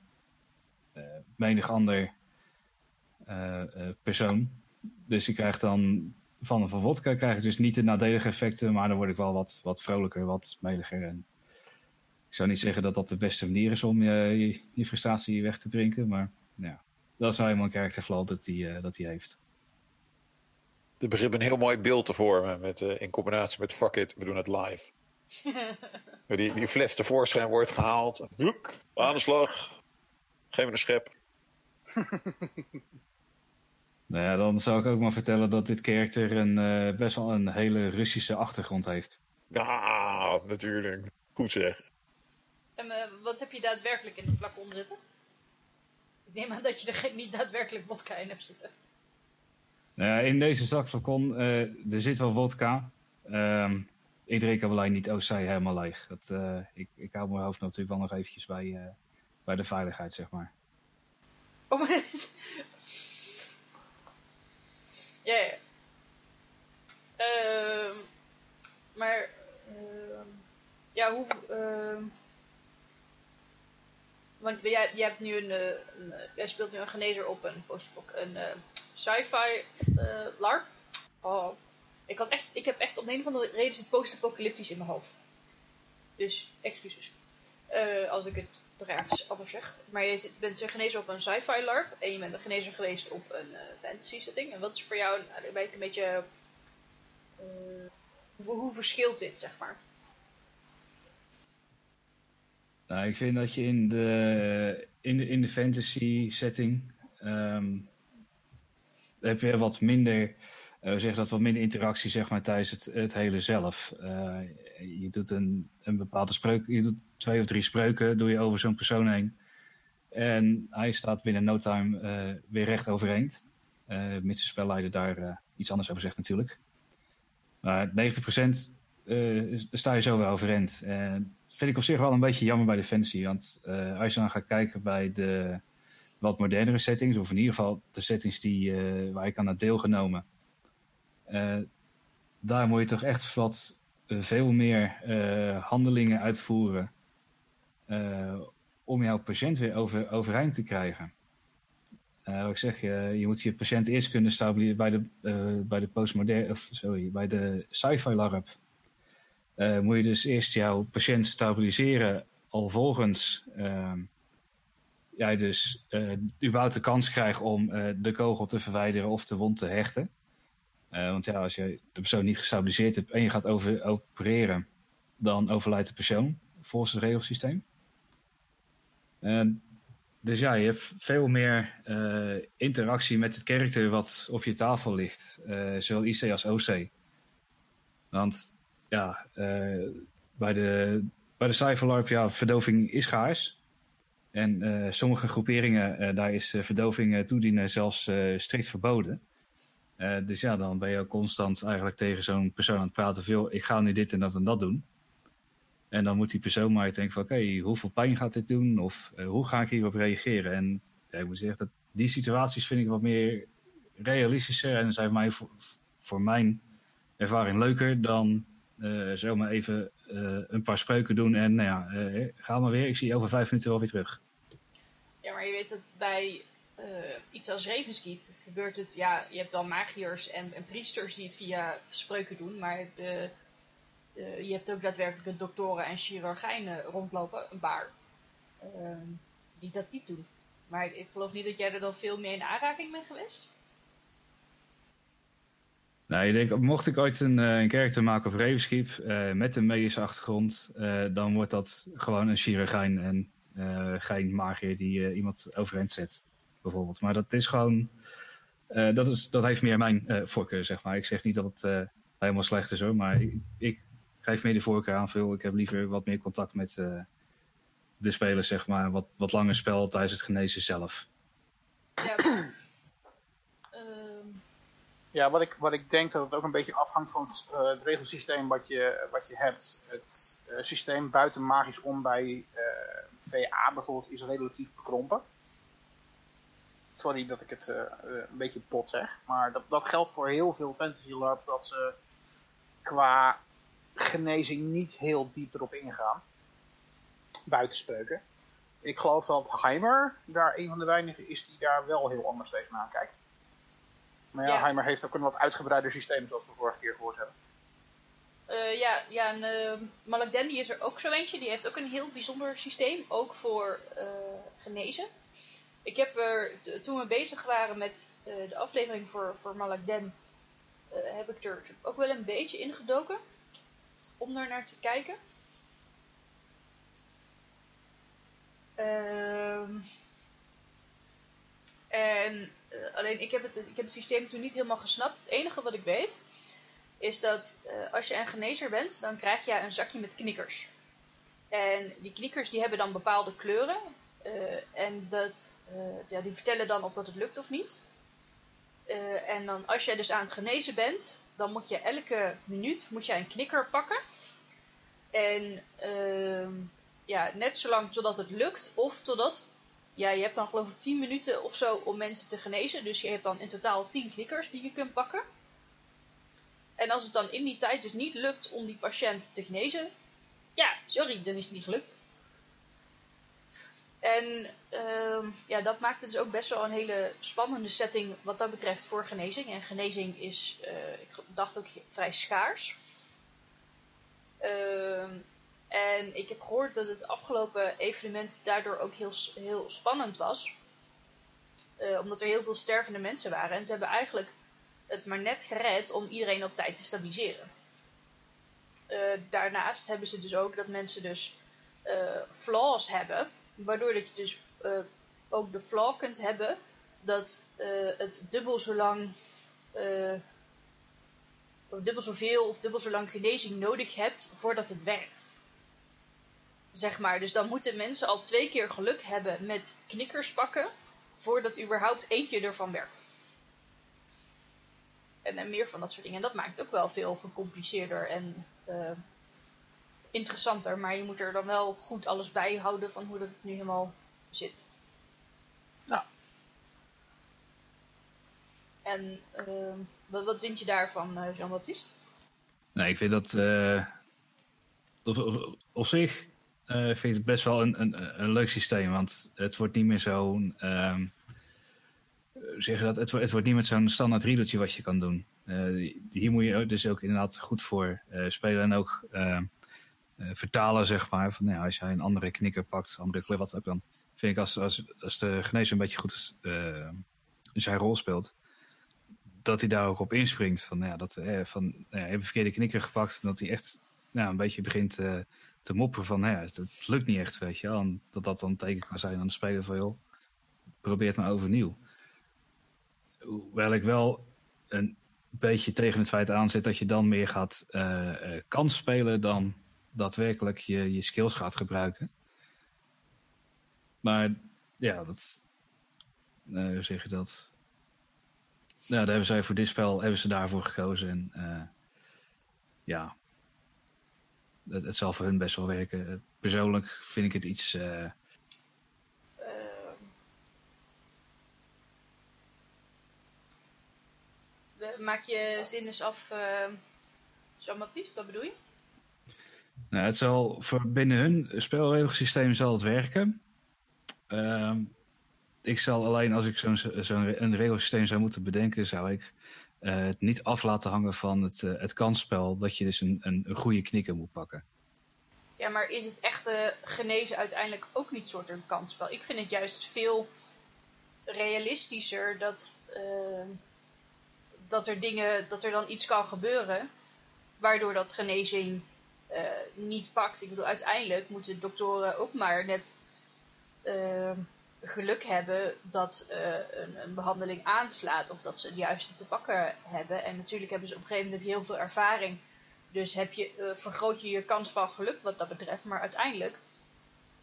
eh, menig ander eh, eh, persoon. Dus ik krijg dan van een van vodka krijg ik dus niet de nadelige effecten, maar dan word ik wel wat, wat vrolijker, wat meliger. En ik zou niet zeggen dat dat de beste manier is om je, je, je frustratie weg te drinken, maar ja, dat is nou helemaal een karakterflaw dat hij dat hij heeft. Er begint een heel mooi beeld te vormen met, eh, in combinatie met fuck it, we doen het live. Die, die fles tevoorschijn wordt gehaald. Hoek, aan de slag. Geef me een schep. Nou ja, dan zou ik ook maar vertellen dat dit karakter een, eh, best wel een hele Russische achtergrond heeft. Ja, natuurlijk. Goed zeg. En eh, wat heb je daadwerkelijk in de flacon zitten? Ik neem aan dat je er geen, niet daadwerkelijk vodka in hebt zitten. Ja, in deze zakflacon, eh er zit wel vodka. Ehm, ik drink hem alleen niet Oostzij helemaal leeg. Dat, eh, ik, ik hou mijn hoofd natuurlijk wel nog eventjes bij, eh, bij de veiligheid, zeg maar. Oh, maar Ja. Ehm, maar, ehm, ja, hoe... want jij, hebt nu een, eh, eh, jij speelt nu een genezer op een, post- een eh, sci-fi eh, LARP. Oh, ik, had echt, ik heb echt de een of andere reden zit post-apocalyptisch in mijn hoofd. Dus, excuses. Eh, als ik het ergens anders zeg. Maar je bent een genezer op een sci-fi LARP. En je bent een genezer geweest op een eh, fantasy setting. En wat is voor jou een, een, beetje... hoe, hoe verschilt dit, zeg maar? Nou, ik vind dat je in de, in de, in de fantasy setting ehm, heb je wat minder, eh zeg dat, wat minder interactie zeg maar, tijdens het, het hele zelf. Eh, je doet een, een bepaalde spreuk, je doet twee of drie spreuken, doe je over zo'n persoon heen. En hij staat binnen no time eh, weer recht overeind. Mits de spelleider daar iets anders over zegt natuurlijk. Maar 90% eh, sta je zo weer overeind. En vind ik op zich wel een beetje jammer bij de fantasy. Want als je dan gaat kijken bij de wat modernere settings, of in ieder geval de settings die, eh, waar ik aan heb deelgenomen, eh, daar moet je toch echt wat eh, veel meer handelingen uitvoeren om jouw patiënt weer over, overeind te krijgen. Wat ik zeg, je, je moet je patiënt eerst kunnen stabiliseren bij de, bij de postmoderne, of sorry, bij de sci-fi LARP. Moet je dus eerst jouw patiënt stabiliseren, alvolgens ehm jij dus eh überhaupt de kans krijgt om eh, de kogel te verwijderen of de wond te hechten. Eh, want ja, als je de persoon niet gestabiliseerd hebt en je gaat over, opereren, dan overlijdt de persoon volgens het regelsysteem. En dus ja, je hebt veel meer interactie met het karakter wat op je tafel ligt, zowel IC als OC. Want ja, bij de, bij de Cypherlarp, ja, verdoving is schaars. En eh, sommige groeperingen, eh, daar is eh, verdoving toedienen zelfs strikt verboden. Dus ja, dan ben je ook constant eigenlijk tegen zo'n persoon aan het praten. Veel, ik ga nu dit en dat en dat doen. En dan moet die persoon maar denken van, oké, hoeveel pijn gaat dit doen? Of hoe ga ik hierop reageren? En ik moet zeggen, dat die situaties vind ik wat meer realistischer. En zijn mij, voor, mijn ervaring leuker dan zomaar even een paar spreuken doen. En nou ja, ga maar weer. Ik zie je over vijf minuten wel weer terug. Maar je weet dat bij eh, iets als Ravenskeep gebeurt het... Ja, je hebt wel magiërs en, en priesters die het via spreuken doen. Maar de, je hebt ook daadwerkelijk doktoren en chirurgijnen rondlopen, een paar, ehm, die dat niet doen. Maar ik, geloof niet dat jij er dan veel mee in aanraking bent geweest. Nou, ik denk, mocht ik ooit een, eh, een karakter maken op Ravenskeep eh, met een medische achtergrond, dan wordt dat gewoon een chirurgijn en eh, geen magier die eh, iemand overeind zet, bijvoorbeeld. Maar dat is gewoon. Eh, dat, is, dat heeft meer mijn voorkeur, zeg maar. Ik zeg niet dat het helemaal slecht is hoor, maar ik, ik geef meer de voorkeur aan. Veel. Ik heb liever wat meer contact met de spelers, zeg maar. Wat, wat langer spel tijdens het genezen zelf. Ehm, ja, wat ik, wat ik denk dat het ook een beetje afhangt van het, regelsysteem wat je, wat je hebt. Het systeem buiten magisch om bij 2a bijvoorbeeld is relatief bekrompen. Sorry dat ik het eh, eh, een beetje pot zeg. Maar dat, dat geldt voor heel veel fantasy LARP dat ze qua genezing niet heel diep erop ingaan. Buitenspreuken. Ik geloof dat Heimer daar een van de weinigen is die daar wel heel anders tegenaan kijkt. Maar ja, ja. Heimer heeft ook een wat uitgebreider systeem zoals we vorige keer gehoord hebben eh, ja, ja en uh, Malak is er ook zo eentje. Die heeft ook een heel bijzonder systeem, ook voor eh, genezen. Ik heb er, toen we bezig waren met eh, de aflevering voor, voor Malak Den, eh, heb ik er ook wel een beetje ingedoken. Om daar naar te kijken. Ehm en eh, alleen ik heb, het, ik heb het systeem toen niet helemaal gesnapt. Het enige wat ik weet is dat eh, als je een genezer bent, dan krijg je een zakje met knikkers. En die knikkers die hebben dan bepaalde kleuren. eh, en dat, eh, ja, die vertellen dan of dat het lukt of niet. En dan als jij dus aan het genezen bent, dan moet je elke minuut moet je een knikker pakken. En ehm, ja, net zolang totdat het lukt. Of totdat, ja, je hebt dan geloof ik 10 minuten of zo om mensen te genezen. Dus je hebt dan in totaal 10 knikkers die je kunt pakken. En als het dan in die tijd dus niet lukt om die patiënt te genezen. Ja, sorry, dan is het niet gelukt. En ehm, ja, dat maakt het dus ook best wel een hele spannende setting wat dat betreft voor genezing. En genezing is, uh, ik dacht ook, vrij schaars. Ehm, en ik heb gehoord dat het afgelopen evenement daardoor ook heel, heel spannend was. Uh, omdat er heel veel stervende mensen waren. En ze hebben eigenlijk het maar net gered om iedereen op tijd te stabiliseren. Uh, daarnaast hebben ze dus ook dat mensen dus flaws hebben Waardoor dat je dus uh, ook de flaw kunt hebben dat het dubbel zo lang, of dubbel zoveel of dubbel zo lang genezing nodig hebt voordat het werkt. Zeg maar, dus dan moeten mensen al twee keer geluk hebben met knikkers pakken voordat überhaupt eentje ervan werkt. En, en meer van dat soort dingen. En dat maakt het ook wel veel gecompliceerder en interessanter. Maar je moet er dan wel goed alles bij houden van hoe dat nu helemaal zit. Nou. En uh, wat, wat vind je daarvan, uh, Jean-Baptiste? Nee, ik vind dat uh, op, op, zich uh, vind ik het best wel een, een, een leuk systeem. Want het wordt niet meer zo'n. Uh, zeggen dat, het, het wordt niet meer zo'n standaard riedeltje wat je kan doen. hier moet je dus ook inderdaad goed voor spelen. En ook uh, vertalen, zeg maar. Van, nou ja, als jij een andere knikker pakt, andere kleur, wat ook dan. Vind ik als, als, als de genezer een beetje goed uh, zijn rol speelt, dat hij daar ook op inspringt. Van, nou ja, dat, eh, van, nou ja, heb een verkeerde knikker gepakt. Dat hij echt nou, een beetje begint te mopperen van, nou het, lukt niet echt, weet je dat dat dan teken kan zijn aan de speler van, joh, probeer het maar overnieuw. Hoewel ik wel een beetje tegen het feit aanzet dat je dan meer gaat uh, kans spelen dan daadwerkelijk je, je skills gaat gebruiken. Maar ja, dat. Uh, hoe zeg je dat? Nou, daar hebben zij voor dit spel hebben ze daarvoor gekozen. En uh, ja, het, zal voor hun best wel werken. Persoonlijk vind ik het iets. Maak je zin eens af, Jean-Baptiste, wat bedoel je? Nou, het zal voor binnen hun spelregelsysteem zal het werken. Uh, ik zal alleen als ik zo'n zo'n een regelsysteem zou moeten bedenken, zou ik uh, het niet af laten hangen van het, uh, het kansspel dat je dus een, een, een, goede knikker moet pakken. Ja, maar is het echte genezen uiteindelijk ook niet soort een kansspel? Ik vind het juist veel realistischer dat, uh, dat er dingen, dat er dan iets kan gebeuren, waardoor dat genezing uh, niet pakt. Ik bedoel, uiteindelijk moeten doktoren ook maar net uh, geluk hebben dat uh, een, een, behandeling aanslaat of dat ze het juiste te pakken hebben. En natuurlijk hebben ze op een gegeven moment heel veel ervaring. Dus heb je, vergroot je je kans van geluk wat dat betreft. Maar uiteindelijk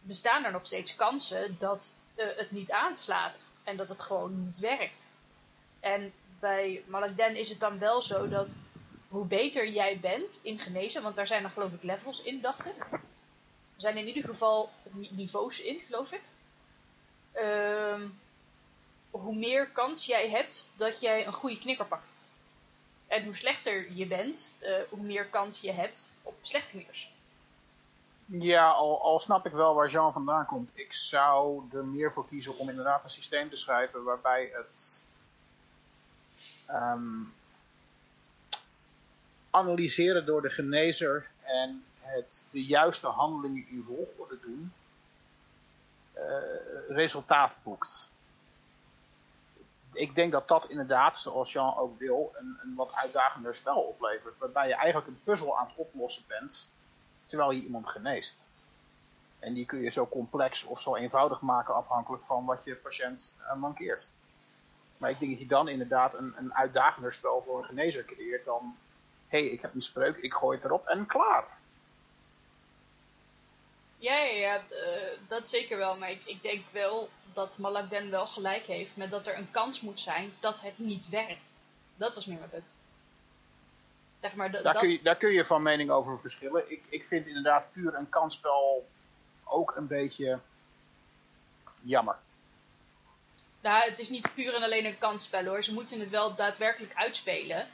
bestaan er nog steeds kansen dat het niet aanslaat en dat het gewoon niet werkt. En bij Malakden is het dan wel zo dat hoe beter jij bent in genezen, want daar zijn er geloof ik levels in, dacht ik. Er zijn in ieder geval niveaus in, geloof ik. Uh, hoe meer kans jij hebt dat jij een goede knikker pakt. En hoe slechter je bent, uh, hoe meer kans je hebt op slechte knikkers. Ja, al, al, snap ik wel waar Jean vandaan komt. Ik zou er meer voor kiezen om inderdaad een systeem te schrijven waarbij het um, analyseren door de genezer en het de juiste handelingen in volgorde doen, uh, resultaat boekt. Ik denk dat dat inderdaad, zoals Jean ook wil, een, een wat uitdagender spel oplevert. Waarbij je eigenlijk een puzzel aan het oplossen bent, terwijl je iemand geneest. En die kun je zo complex of zo eenvoudig maken afhankelijk van wat je patiënt uh, mankeert. Maar ik denk dat je dan inderdaad een, een uitdagender spel voor een genezer creëert dan hey, ik heb een spreuk, ik gooi het erop en klaar. Ja, ja, ja uh, dat zeker wel. Maar ik, ik denk wel dat Malakden wel gelijk heeft met dat er een kans moet zijn dat het niet werkt. Dat was meer mijn punt. Zeg maar, Daar, dat, kun je, daar kun je van mening over verschillen. Ik, ik vind inderdaad puur een kansspel ook een beetje jammer. Nou, het is niet puur en alleen een kansspel hoor. Ze moeten het wel daadwerkelijk uitspelen.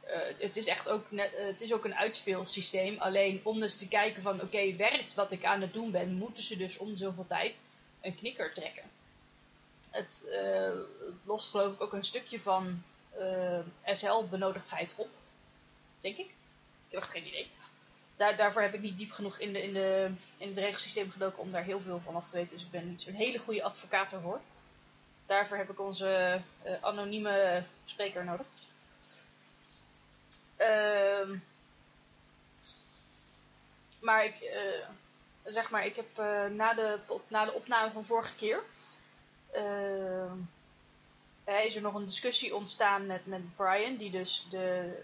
Eh, het- is echt ook eh, het is ook een uitspeelsysteem. Alleen om dus te kijken van oké, werkt wat ik aan het doen ben, moeten ze dus om zoveel tijd een knikker trekken. Het, eh, lost geloof ik ook een stukje van SL-benodigdheid op. Denk ik. Ik heb echt geen idee. Daar, daarvoor heb ik niet diep genoeg in, de, in, de, in het regelsysteem gedoken om daar heel veel van af te weten. Dus ik ben niet zo'n hele goede advocaat ervoor. Daarvoor heb ik onze eh, anonieme spreker nodig. Ehm, maar ik, eh, zeg maar, ik heb eh, na, de, na de opname van vorige keer. ehm, is er nog een discussie ontstaan met, met Brian, die dus de,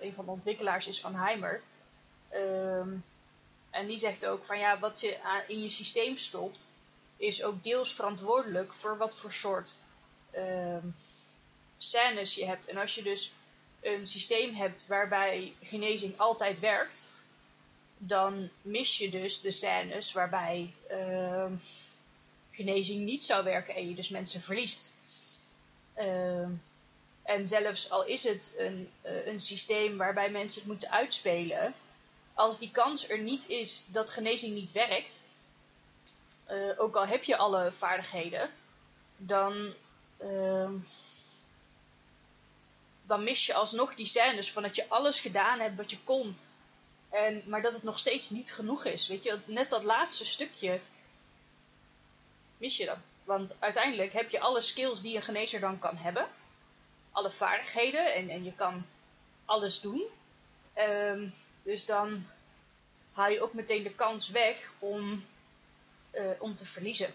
een van de ontwikkelaars is van Heimer. Ehm, en die zegt ook van ja, wat je in je systeem stopt, is ook deels verantwoordelijk voor wat voor soort ehm, scènes je hebt. En als je dus een systeem hebt waarbij genezing altijd werkt, dan mis je dus de scènes waarbij ehm, genezing niet zou werken en je dus mensen verliest. Ehm, en zelfs al is het een, eh, een systeem waarbij mensen het moeten uitspelen, als die kans er niet is dat genezing niet werkt, eh, ook al heb je alle vaardigheden, dan, ehm, dan mis je alsnog die scènes van dat je alles gedaan hebt wat je kon. En, maar dat het nog steeds niet genoeg is. Weet je, net dat laatste stukje mis je dan. Want uiteindelijk heb je alle skills die een genezer dan kan hebben. Alle vaardigheden en, en je kan alles doen. Ehm, dus dan haal je ook meteen de kans weg om, eh, om te verliezen.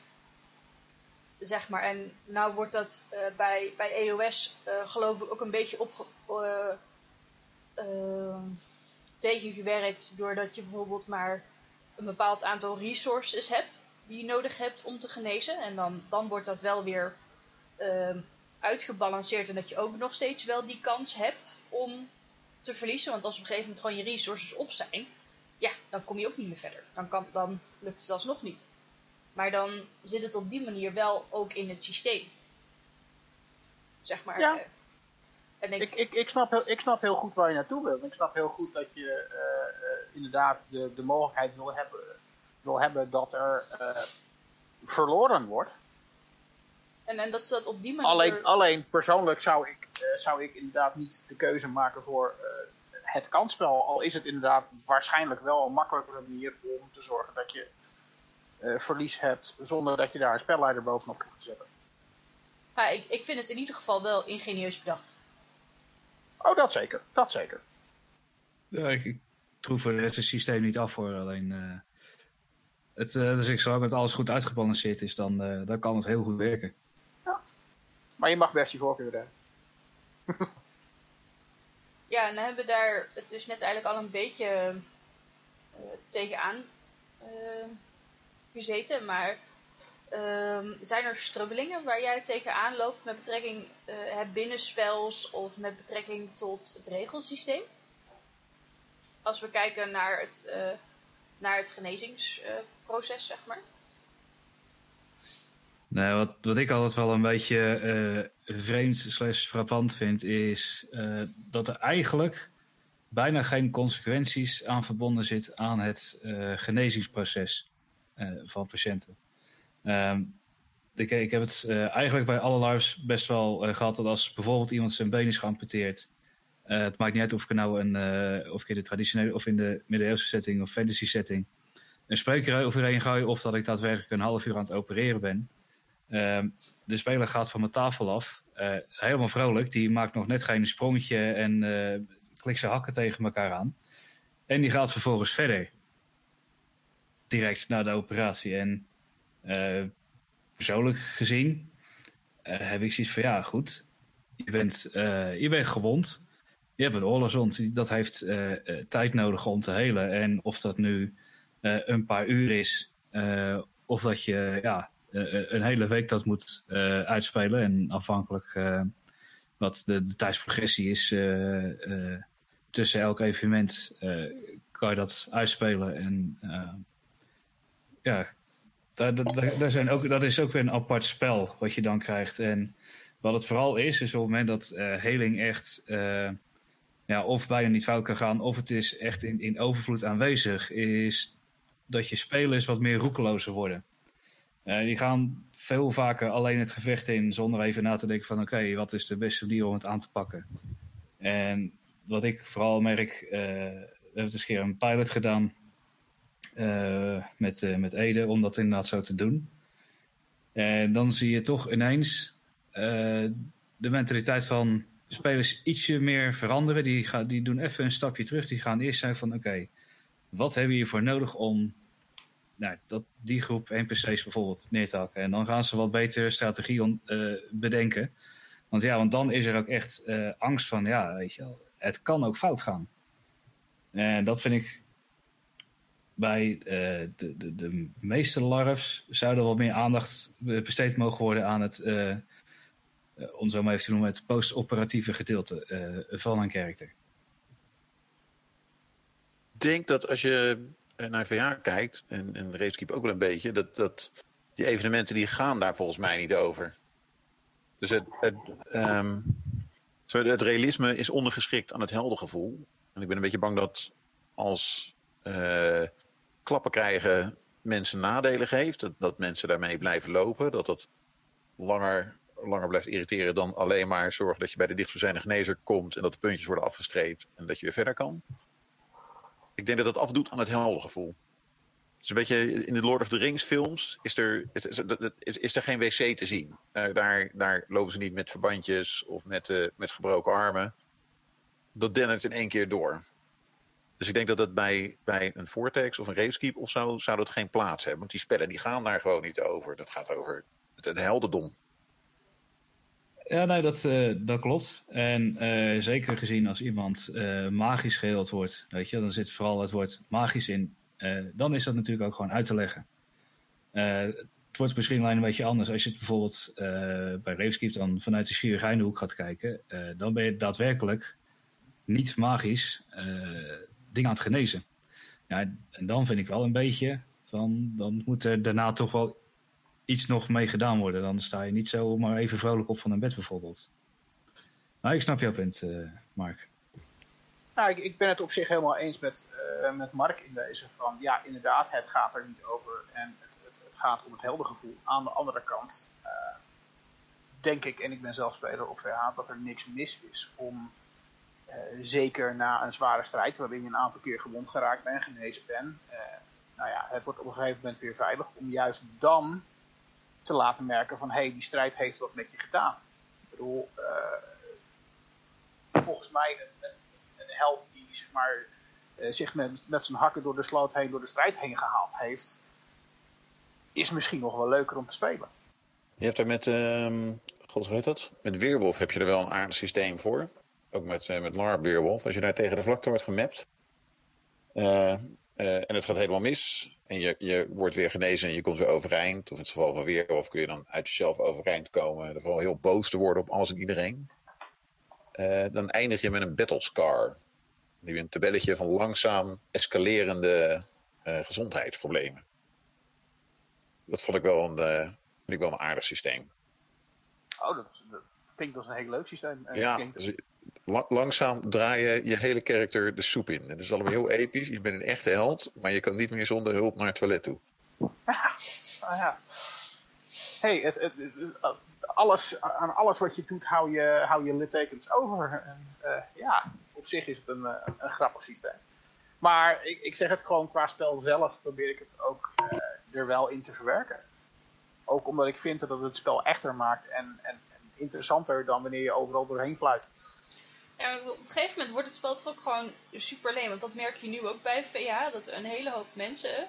Zeg maar. En nou wordt dat eh, bij, bij EOS eh, geloof ik ook een beetje opge eh, ehm, tegengewerkt. Doordat je bijvoorbeeld maar een bepaald aantal resources hebt die je nodig hebt om te genezen. En dan, dan wordt dat wel weer ehm, uitgebalanceerd. En dat je ook nog steeds wel die kans hebt om te verliezen. Want als op een gegeven moment gewoon je resources op zijn, ja, dan kom je ook niet meer verder. Dan, kan, dan lukt het alsnog niet. Maar dan zit het op die manier wel ook in het systeem. Zeg maar. Ja. eh, en ik, Ik, ik, ik, snap heel, ik snap heel goed waar je naartoe wilt. Ik snap heel goed dat je eh, eh, inderdaad de, de mogelijkheid wil hebben, wil hebben dat er verloren wordt. en, en dat ze dat op die manier. Alleen, alleen persoonlijk zou ik, zou ik inderdaad niet de keuze maken voor het kansspel. Al is het inderdaad waarschijnlijk wel een makkelijkere manier om te zorgen dat je verlies hebt zonder dat je daar een spelleider bovenop kunt zetten. Ja, ik, ik vind het in ieder geval wel ingenieus bedacht. Oh, dat zeker. Dat zeker. Ja, ik, ik troef rest het systeem niet af voor. Alleen, eh, het, eh, dus ik zolang het alles goed uitgebalanceerd is, dan, eh, dan kan het heel goed werken. Maar je mag best je voorkeur hebben. Ja, en dan hebben we daar het dus net eigenlijk al een beetje eh, tegenaan eh, gezeten. Maar ehm, zijn er strubbelingen waar jij tegenaan loopt met betrekking eh het binnenspels of met betrekking tot het regelsysteem? Als we kijken naar het, eh, naar het genezingsproces, zeg maar. Nee, wat, wat ik altijd wel een beetje eh, vreemd slash frappant vind, is dat er eigenlijk bijna geen consequenties aan verbonden zit aan het genezingsproces van patiënten. Ehm, ik, ik heb het eh, eigenlijk bij alle lives best wel eh, gehad dat als bijvoorbeeld iemand zijn been is geamputeerd, eh, het maakt niet uit of ik nou een, eh, of ik in de traditionele of in de middeleeuwse setting of fantasy setting een spreker overheen gooi of dat ik daadwerkelijk een half uur aan het opereren ben. Ehm, de speler gaat van mijn tafel af, eh, helemaal vrolijk. Die maakt nog net geen sprongetje en eh klikt zijn hakken tegen elkaar aan. En die gaat vervolgens verder. Direct na de operatie. En eh, persoonlijk gezien eh, heb ik zoiets van ja, goed. Je bent, eh, je bent gewond. Je hebt een oorlogswond. Dat heeft tijd nodig om te helen. En of dat nu een paar uur is, of dat je ja, een hele week dat moet uitspelen. En afhankelijk wat de, de tijdsprogressie is, tussen elk evenement kan je dat uitspelen. En ja, daar, daar, daar, zijn ook, dat is ook weer een apart spel wat je dan krijgt. En wat het vooral is, is op het moment dat uh, heling echt ja, of bijna niet fout kan gaan, of het is echt in, in overvloed aanwezig, is dat je spelers wat meer roekelozer worden. Uh, die gaan veel vaker alleen het gevecht in zonder even na te denken van oké, wat is de beste manier om het aan te pakken. En wat ik vooral merk, we hebben dus een keer een pilot gedaan met, met Ede om dat inderdaad zo te doen. En dan zie je toch ineens de mentaliteit van spelers ietsje meer veranderen. Die, gaan, die doen even een stapje terug. Die gaan eerst zijn van oké, wat hebben we hiervoor nodig om nou, dat, die groep NPC's bijvoorbeeld neer te hakken. En dan gaan ze wat beter strategie bedenken. Want ja, want dan is er ook echt angst van, ja, weet je wel, het kan ook fout gaan. En dat vind ik bij uh, de, de, de meeste larves zouden wat meer aandacht besteed mogen worden aan het uh, om zo maar even te noemen, het post-operatieve gedeelte van een karakter. Ik denk dat als je naar VR kijkt, en, en Racekeep ook wel een beetje, dat, dat die evenementen die gaan daar volgens mij niet over. Dus het, het, um, het realisme is ondergeschikt aan het heldengevoel. En ik ben een beetje bang dat als klappen krijgen mensen nadelen geeft, dat, dat mensen daarmee blijven lopen, dat dat langer langer blijft irriteren dan alleen maar zorgen dat je bij de dichtstbijzijnde genezer komt en dat de puntjes worden afgestreept en dat je weer verder kan. Ik denk dat dat afdoet aan het heldengevoel. Dus een beetje in de Lord of the Rings films is er, is, is, is er geen wc te zien. Uh, daar, daar lopen ze niet met verbandjes of met, uh, met gebroken armen. Dat dennert in één keer door. Dus ik denk dat dat bij, bij een Vortex of een Ravekeep of zo zou dat geen plaats hebben. Want die spellen die gaan daar gewoon niet over. Dat gaat over het, heldendom. Ja, nee, dat, uh, dat klopt. En uh, zeker gezien als iemand uh, magisch geheeld wordt, weet je, dan zit vooral het woord magisch in. dan is dat natuurlijk ook gewoon uit te leggen. het wordt misschien alleen een beetje anders als je het bijvoorbeeld bij Reefskeep dan vanuit de chirurgijnhoek hoek gaat kijken. dan ben je daadwerkelijk niet magisch dingen aan het genezen. Ja, en dan vind ik wel een beetje van, dan moet er daarna toch wel iets nog mee gedaan worden. Dan sta je niet zo maar even vrolijk op van een bed bijvoorbeeld. Nou, ik snap jouw punt, uh, Mark. Nou, ik, ik, ben het op zich helemaal eens met, uh, met Mark in deze. Van ja, inderdaad, het gaat er niet over en het, het, het gaat om het heldengevoel. Aan de andere kant uh, denk ik, en ik ben zelf speler op VH, dat er niks mis is om, zeker na een zware strijd, waarin je een aantal keer gewond geraakt bent, genezen bent, nou ja, het wordt op een gegeven moment weer veilig, om juist dan te laten merken van hé, hey, die strijd heeft wat met je gedaan. Ik bedoel, uh, volgens mij een, een, held die zeg maar, zich met, met zijn hakken door de sloot heen, door de strijd heen gehaald heeft, is misschien nog wel leuker om te spelen. Je hebt er met, uh, god weet dat, met Weerwolf heb je er wel een aardig systeem voor. Ook met, uh, met LARP Weerwolf. Als je daar tegen de vlakte wordt gemapt, uh, en het gaat helemaal mis. En je, je wordt weer genezen en je komt weer overeind. Of in het geval van weer, of kun je dan uit jezelf overeind komen. En vooral heel boos te worden op alles en iedereen. Dan eindig je met een battle scar. Die een tabelletje van langzaam escalerende gezondheidsproblemen. Dat vond ik wel een, ik wel een aardig systeem. Oh, dat, dat klinkt als een heel leuk systeem. Ja, dus langzaam draai je je hele karakter de soep in. Het is allemaal heel episch. Je bent een echte held, maar je kan niet meer zonder hulp naar het toilet toe. Ja, ah, ja. hey, het, het, alles, aan alles wat je doet hou je, hou je littekens over. En, uh, ja, op zich is het een, een, een, grappig systeem. Maar ik, ik zeg het gewoon qua spel zelf probeer ik het ook uh, er wel in te verwerken. Ook omdat ik vind dat het het spel echter maakt en, en, en interessanter dan wanneer je overal doorheen fluit. Ja, op een gegeven moment wordt het spel toch ook gewoon super leem. Want dat merk je nu ook bij VA. Dat een hele hoop mensen.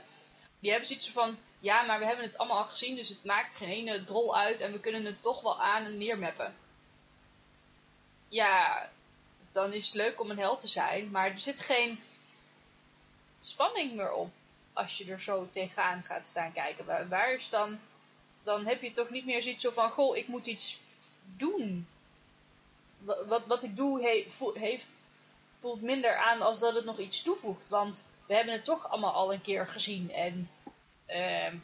Die hebben zoiets van. Ja, maar we hebben het allemaal al gezien. Dus het maakt geen ene drol uit. En we kunnen het toch wel aan en neermappen. Ja, dan is het leuk om een held te zijn. Maar er zit geen spanning meer op. Als je er zo tegenaan gaat staan kijken. Waar, is dan. Dan heb je toch niet meer zoiets van. Goh, ik moet iets doen wat, wat ik doe heeft voelt minder aan als dat het nog iets toevoegt. Want we hebben het toch allemaal al een keer gezien en ehm,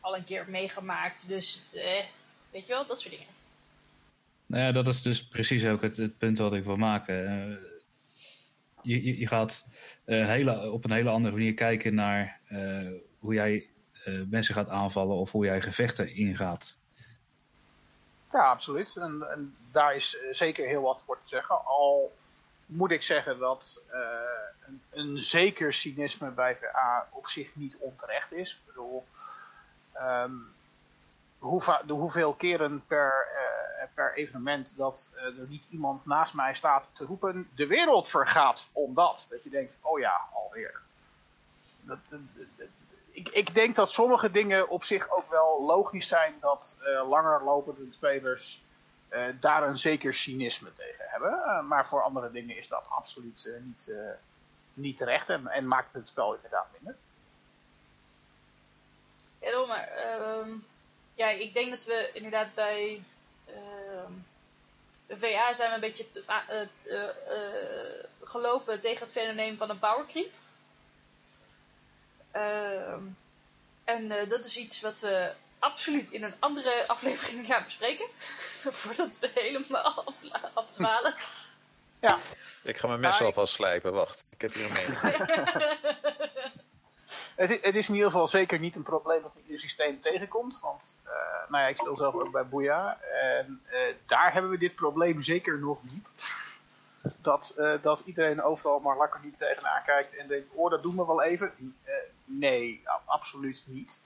al een keer meegemaakt. Dus het, eh, weet je wel, dat soort dingen. Nou ja, dat is dus precies ook het, het punt wat ik wil maken. Eh, je, je, gaat eh, hele, op een hele andere manier kijken naar hoe jij mensen gaat aanvallen of hoe jij gevechten ingaat. Ja, absoluut. En, en daar is eh, zeker heel wat voor te zeggen. Al moet ik zeggen dat eh, een, een zeker cynisme bij VA op zich niet onterecht is. Ik bedoel, ehm, hoeveel keren per, eh, per evenement dat er niet iemand naast mij staat te roepen: de wereld vergaat omdat. Dat je denkt: oh ja, alweer. Dat- dat- ik, ik denk dat sommige dingen op zich ook wel logisch zijn dat eh, langer lopende spelers eh, daar een zeker cynisme tegen hebben. Eh, maar voor andere dingen is dat absoluut niet, niet terecht en, maakt het spel inderdaad minder. Ja, maar ehm, ja, ik denk dat we inderdaad bij ehm, de VA zijn we een beetje te- gelopen tegen het fenomeen van een power creep. Ehm, en eh, dat is iets wat we absoluut in een andere aflevering gaan bespreken. Voordat we helemaal af, afdwalen. Ja, Ik ga mijn mes Maar ik- alvast slijpen. Wacht, ik heb hier een mening. het, i- het is in ieder geval zeker niet een probleem dat ieder systeem tegenkomt. Want eh, nou ja, ik speel zelf ook bij Boeia. En eh, daar hebben we dit probleem zeker nog niet. Dat, eh, dat iedereen overal maar lekker niet tegenaan kijkt en denkt, oh dat doen we wel even. Nee, absoluut niet.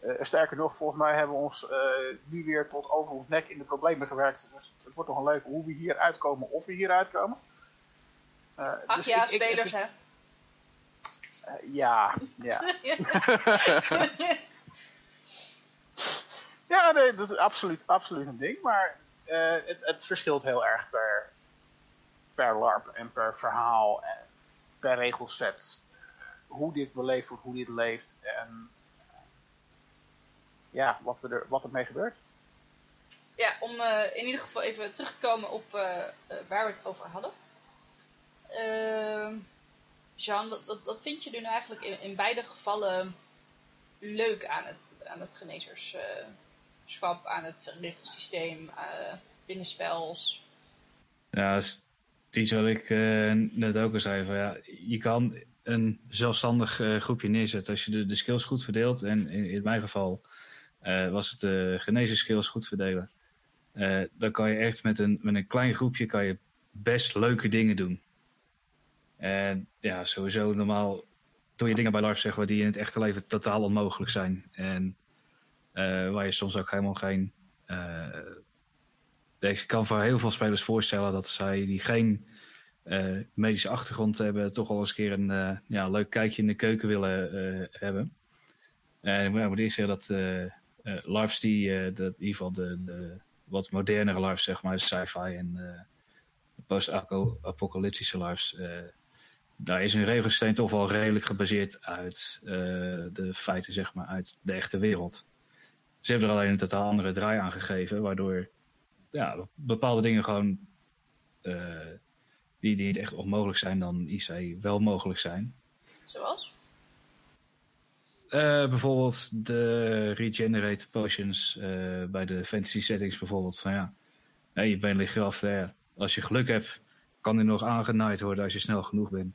Eh, sterker nog, volgens mij hebben we ons eh, nu weer tot over ons nek in de problemen gewerkt. Dus het wordt nog een leuk hoe we hier uitkomen of we hier uitkomen. Eh, Ach dus ja, ik- ik- spelers hè. eh, ja, ja. Ja, nee, dat is absoluut, absoluut een ding. Maar het, het verschilt heel erg per, per LARP en per verhaal en per regelset. Hoe dit beleefd wordt, hoe dit leeft en eh, ja, wat, we er, wat ermee gebeurt. Ja, om eh, in ieder geval even terug te komen op eh, waar we het over hadden. Ehm Jean, wat, wat, wat vind je nu eigenlijk in, in beide gevallen leuk aan het, aan het genezerschap, aan het regelsysteem, uh, binnenspels? Ja, dat is iets wat ik eh, net ook al zei. Van, ja, je kan een zelfstandig eh, groepje neerzetten als je de, de skills goed verdeelt. En in, in mijn geval eh, was het de genezen skills goed verdelen. Eh, dan kan je echt met een, met een klein groepje kan je best leuke dingen doen. En ja, sowieso normaal doe je dingen bij LARP zeg maar, die in het echte leven totaal onmogelijk zijn. En waar je soms ook helemaal geen... Uh, ik kan voor heel veel spelers voorstellen dat zij die geen uh, medische achtergrond hebben, toch wel eens een keer een uh, ja, leuk kijkje in de keuken willen uh, hebben. En ik moet eerst zeggen dat LARPs die, dat in ieder geval de, de wat modernere LARPs, zeg maar, sci-fi en post-apocalyptische LARPs, daar is hun regelsysteem toch wel redelijk gebaseerd uit de feiten, zeg maar, uit de echte wereld. Ze hebben er alleen een totaal andere draai aan gegeven, waardoor ja, bepaalde dingen gewoon die, die niet echt onmogelijk zijn, dan IC wel mogelijk zijn. Zoals? Uh, bijvoorbeeld de regenerate potions uh, bij de fantasy settings bijvoorbeeld. Van ja, je bent ligt af. Ja, als je geluk hebt, kan die nog aangenaaid worden als je snel genoeg bent.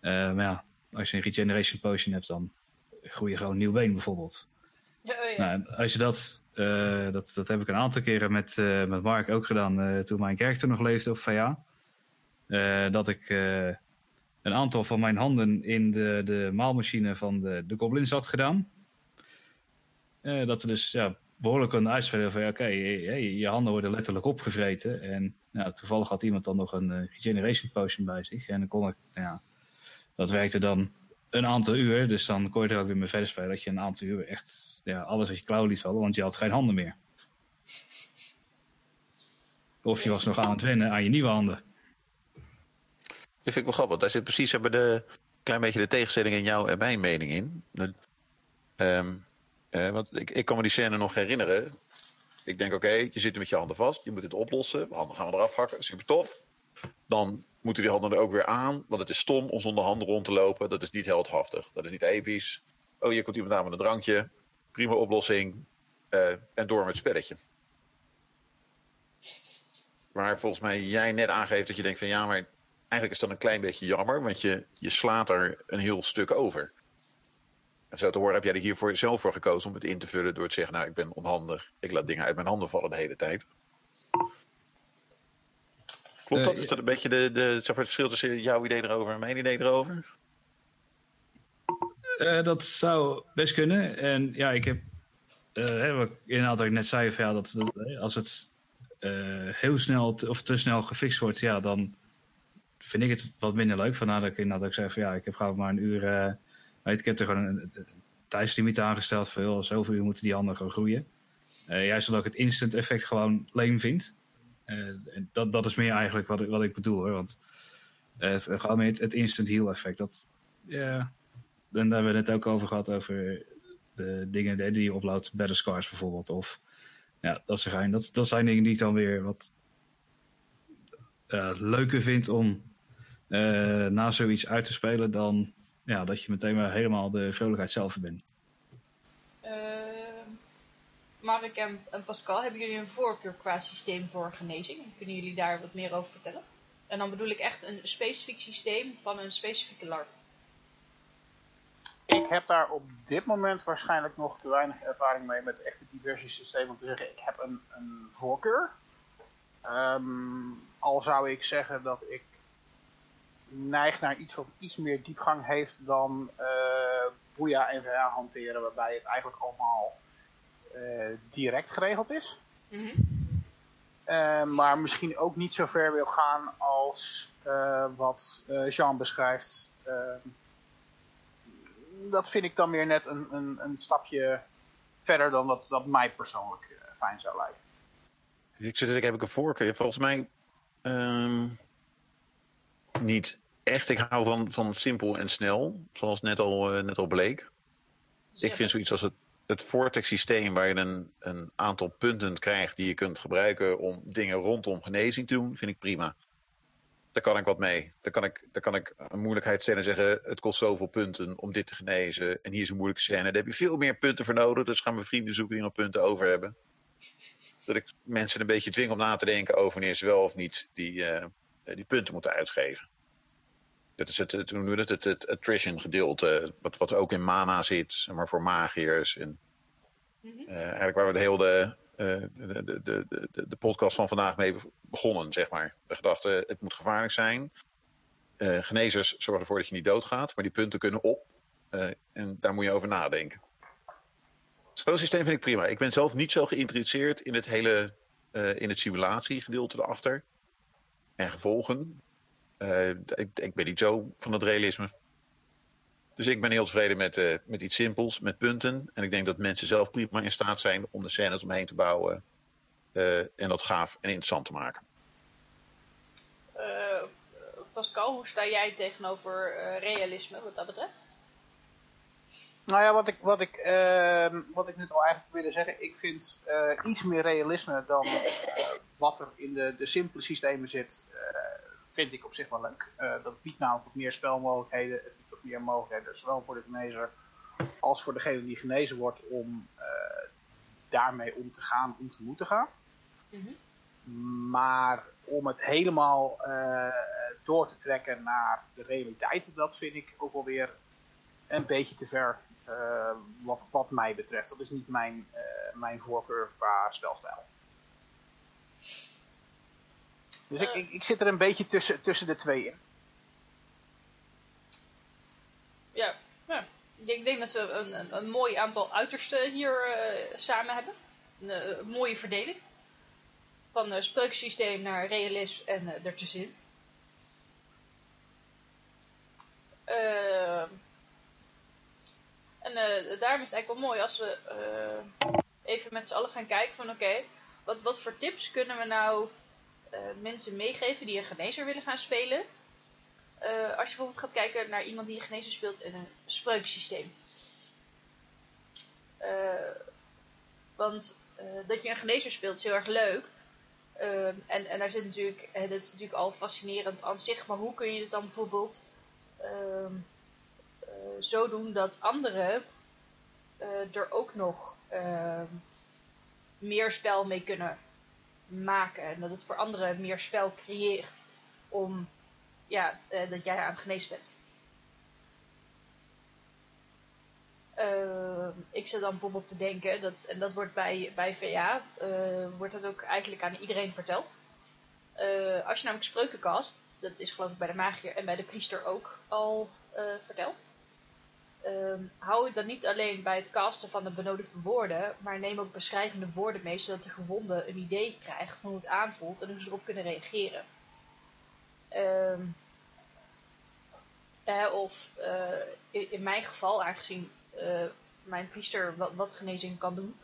Uh, maar ja, als je een regeneration potion hebt, dan groei je gewoon een nieuw been bijvoorbeeld. Ja, oh ja. Nou, als je dat, dat, dat heb ik een aantal keren met, met Mark ook gedaan toen mijn karakter nog leefde op VA. Dat ik een aantal van mijn handen in de, de maalmachine van de, de goblins had gedaan. dat we dus ja, behoorlijk konden uitspelen van oké, hey, je handen worden letterlijk opgevreten. En nou, toevallig had iemand dan nog een regeneration potion bij zich. En dan kon ik, ja, dat werkte dan een aantal uur. Dus dan kon je er ook weer mee verder spelen. Dat je een aantal uur echt ja, alles uit je klauw liet vallen. Want je had geen handen meer. Of je was nog aan het wennen aan je nieuwe handen. Vind ik wel grappig. Daar zit precies hebben de klein beetje de tegenstelling in jouw en mijn mening in. Um, uh, want ik, ik kan me die scène nog herinneren. Ik denk, oké, je zit er met je handen vast. Je moet het oplossen. Handen gaan we eraf hakken. Super tof. dan moeten die handen er ook weer aan. Want het is stom om zonder handen rond te lopen. Dat is niet heldhaftig. Dat is niet episch. Oh, hier komt iemand aan met een drankje. Prima oplossing. Uh, en door met het spelletje. Waar volgens mij jij net aangeeft dat je denkt van ja, maar eigenlijk is dat een klein beetje jammer. Want je, je slaat er een heel stuk over. En zo te horen heb jij er hiervoor zelf voor gekozen om het in te vullen door te zeggen, nou ik ben onhandig. Ik laat dingen uit mijn handen vallen de hele tijd. Klopt dat? Uh, is dat een beetje de, de, zeg maar het verschil tussen jouw idee erover en mijn idee erover? Uh, dat zou best kunnen. En ja, ik heb uh, wat inderdaad ik net zei, van, ja, dat, dat als het heel snel of te snel gefixt wordt, ja, dan vind ik het wat minder leuk. Vandaar dat ik inderdaad ook zeg van ja, ik heb gewoon maar een uur. weet, ik heb er gewoon een, tijdslimiet aangesteld van joh, zoveel uur moeten die handen gewoon groeien. juist omdat ik het instant effect gewoon leem vind. Uh, dat, dat is meer eigenlijk wat, wat ik bedoel hoor. Want het, gewoon het, het instant heal effect. Dat, ja, en daar hebben we het ook over gehad. Over de dingen die je oploopt. Better Scars bijvoorbeeld. Of ja, dat, zijn, dat, dat zijn dingen die ik dan weer wat uh, leuker vind om uh, na zoiets uit te spelen. Dan ja, dat je meteen maar helemaal de vrolijkheid zelf bent. Mark en, en, Pascal, hebben jullie een voorkeur qua systeem voor genezing? Kunnen jullie daar wat meer over vertellen? En dan bedoel ik echt een specifiek systeem van een specifieke LARP. Ik heb daar op dit moment waarschijnlijk nog te weinig ervaring mee met echte diversiesysteem om te zeggen, ik heb een, een voorkeur. Um, al zou ik zeggen dat ik neig naar iets wat iets meer diepgang heeft dan uh, Boeia en VA hanteren, waarbij het eigenlijk allemaal uh, direct geregeld is. Mm -hmm. maar misschien ook niet zo ver wil gaan als uh, wat Jean beschrijft. Ehm, dat vind ik dan weer net een, een, een stapje verder dan dat, dat mij persoonlijk fijn zou lijken. Ik zit, ik heb ik een voorkeur. Volgens mij um, niet echt. Ik hou van, van simpel en snel, zoals net al, net al bleek. Ik vind zoiets als het het Vortex systeem waar je een, een aantal punten krijgt die je kunt gebruiken om dingen rondom genezing te doen, vind ik prima. Daar kan ik wat mee. Daar kan ik, daar kan ik een moeilijkheid stellen en zeggen: het kost zoveel punten om dit te genezen. En hier is een moeilijke scène. Daar heb je veel meer punten voor nodig. Dus gaan we vrienden zoeken die nog punten over hebben. Dat ik mensen een beetje dwing om na te denken over wanneer ze wel of niet die, uh, die punten moeten uitgeven. Dat is het, het, hoe het, het, het attrition gedeelte, wat, wat ook in mana zit, maar voor magiërs. En, mm -hmm. uh, eigenlijk waar we de hele uh, de, de, de, de, de podcast van vandaag mee begonnen, zeg maar. De gedachte, het moet gevaarlijk zijn. Uh, genezers zorgen ervoor dat je niet doodgaat, maar die punten kunnen op. en daar moet je over nadenken. Zo'n systeem vind ik prima. Ik ben zelf niet zo geïnteresseerd in het hele in het simulatiegedeelte erachter. En gevolgen. Uh, ik, ik, ben niet zo van het realisme. Dus ik ben heel tevreden met, uh, met iets simpels, met punten. En ik denk dat mensen zelf prima in staat zijn om de scènes omheen te bouwen. Uh, en dat gaaf en interessant te maken. Pascal, hoe sta jij tegenover realisme wat dat betreft? Nou ja, wat ik, wat ik, ehm, wat ik net al eigenlijk wilde zeggen, ik vind iets meer realisme dan wat er in de, de simpele systemen zit vind ik op zich wel leuk. Uh, dat biedt namelijk wat meer spelmogelijkheden. Het biedt wat meer mogelijkheden, zowel voor de genezer als voor degene die genezen wordt, om uh, daarmee om te gaan, om te moeten gaan. Mm -hmm. Maar om het helemaal uh, door te trekken naar de realiteit, dat vind ik ook wel weer een beetje te ver. wat, wat mij betreft. Dat is niet mijn, mijn voorkeur qua spelstijl. Dus ik, ik, ik, zit er een beetje tussen, tussen de twee in. Ja, ja. Ik denk dat we een, een, een mooi aantal uitersten hier uh, samen hebben. Een, uh, een, mooie verdeling. Van uh, spreuksysteem naar realisme en uh, ertussenin. Ehm, en daarom is het eigenlijk wel mooi als we even met z'n allen gaan kijken van oké, wat, wat voor tips kunnen we nou uh, mensen meegeven die een genezer willen gaan spelen. Uh, als je bijvoorbeeld gaat kijken naar iemand die een genezer speelt in een spreuksysteem. Uh, want dat je een genezer speelt is heel erg leuk. En, en daar zit natuurlijk, en dat is natuurlijk al fascinerend aan zich, maar hoe kun je het dan bijvoorbeeld ehm, eh, zo doen dat anderen eh, er ook nog ehm, meer spel mee kunnen maken. En dat het voor anderen meer spel creëert om ja, eh, dat jij aan het genezen bent. Uh, ik zit dan bijvoorbeeld te denken, dat, en dat wordt bij, bij VA, uh, wordt dat ook eigenlijk aan iedereen verteld. Uh, als je namelijk spreuken cast, dat is geloof ik bij de magier en bij de priester ook al verteld. Ehm, hou het dan niet alleen bij het casten van de benodigde woorden, maar neem ook beschrijvende woorden mee, zodat de gewonde een idee krijgt van hoe het aanvoelt en hoe ze erop kunnen reageren. Uh, of uh, in, mijn geval, aangezien uh, mijn priester wat, wat, genezing kan doen,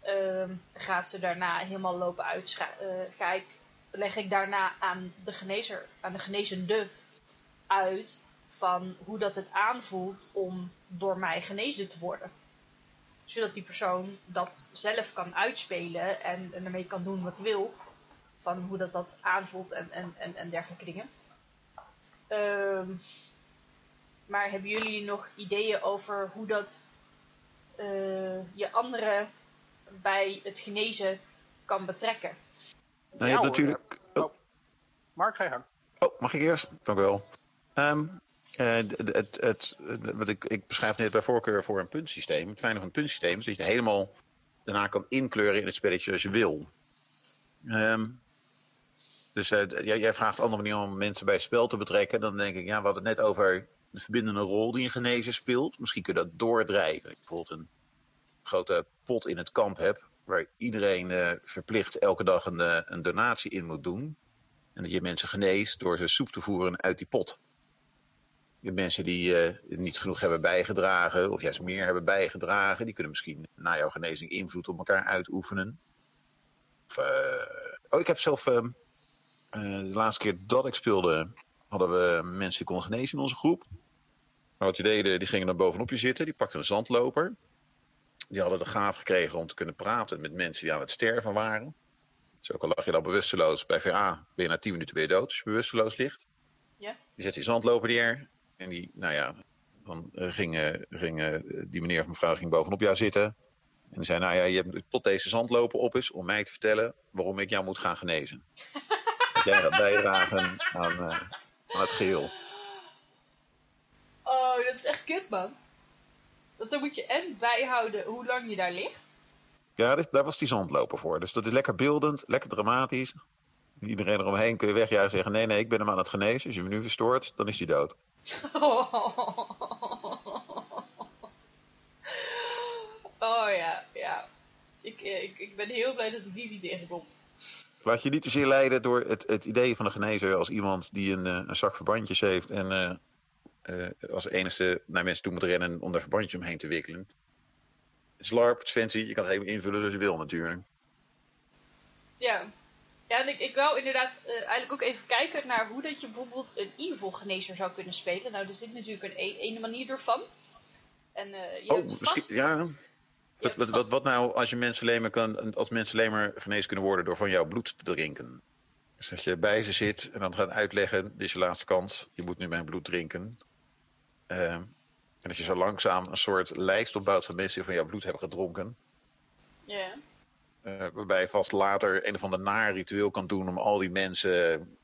ehm, gaat ze daarna helemaal lopen uit. ga ik, leg ik daarna aan de genezer, aan de genezende uit van hoe dat het aanvoelt om door mij genezen te worden. Zodat die persoon dat zelf kan uitspelen en, en ermee kan doen wat hij wil. Van hoe dat, dat aanvoelt en, en, en, en dergelijke dingen. Uh, maar hebben jullie nog ideeën over hoe dat uh, je anderen bij het genezen kan betrekken? Nou, je hebt natuurlijk. Oh. Mark, ga je gang. Oh, mag ik eerst? Dank u wel. Um, uh, het, het, het, wat ik, ik beschrijf net bij voorkeur voor een puntsysteem. Het fijne van een puntsysteem is dat je helemaal daarna kan inkleuren in het spelletje als je wil. Um, dus uh, jij, vraagt andere manieren om mensen bij het spel te betrekken. Dan denk ik, ja, we hadden het net over de verbindende rol die een genezer speelt. Misschien kun je dat doordrijven. Je bijvoorbeeld een grote pot in het kamp hebt. Waar iedereen verplicht elke dag een, een donatie in moet doen. En dat je mensen geneest door ze soep te voeren uit die pot. Hebt mensen die uh, niet genoeg hebben bijgedragen, of juist meer hebben bijgedragen, die kunnen misschien na jouw genezing invloed op elkaar uitoefenen. Of, oh, ik heb zelf ehm, de laatste keer dat ik speelde, hadden we mensen die konden genezen in onze groep. Maar wat die deden, die gingen dan bovenop je zitten, die pakten een zandloper. Die hadden de gaaf gekregen om te kunnen praten met mensen die aan het sterven waren. Dus ook al lag je dan bewusteloos bij VA, ben je na 10 minuten weer dood als je bewusteloos ligt. Ja. Die zet die zandloper neer. En die, nou ja, dan ging, ging die meneer of mevrouw ging bovenop jou zitten. En zei, nou ja, je hebt tot deze zandloper op is om mij te vertellen waarom ik jou moet gaan genezen. dat jij gaat bijdragen aan, uh, aan het geheel. Oh, dat is echt kut, man. Want dan moet je en bijhouden hoe lang je daar ligt. Ja, daar was die zandloper voor. Dus dat is lekker beeldend, lekker dramatisch. Iedereen eromheen kun je wegjuichen en zeggen: nee, nee, ik ben hem aan het genezen. Als je me nu verstoort, dan is hij dood. Oh ja, ja. Ik, ik, ik ben heel blij dat ik die niet tegenkom. Laat je niet te zeer leiden door het, het idee van de genezer als iemand die een, een zak verbandjes heeft en uh, uh, als enige naar mensen toe moet rennen om daar verbandjes omheen te wikkelen. Het is LARP, het is fancy, je kan het helemaal invullen zoals je wil natuurlijk. Ja, ja, en ik, ik wou inderdaad uh, eigenlijk ook even kijken naar hoe dat je bijvoorbeeld een evil genezer zou kunnen spelen. Nou, er zit natuurlijk een ene manier ervan. En, uh, je oh, ja. Wat, wat, wat, wat, nou als je mensen alleen maar kan, als mensen alleen maar genezen kunnen worden door van jouw bloed te drinken? Dus dat je bij ze zit en dan gaat uitleggen, dit is je laatste kans, je moet nu mijn bloed drinken. Uh, en dat je zo langzaam een soort lijst opbouwt van mensen die van jouw bloed hebben gedronken. Ja. Uh, waarbij je vast later een of ander naar ritueel kan doen om al die mensen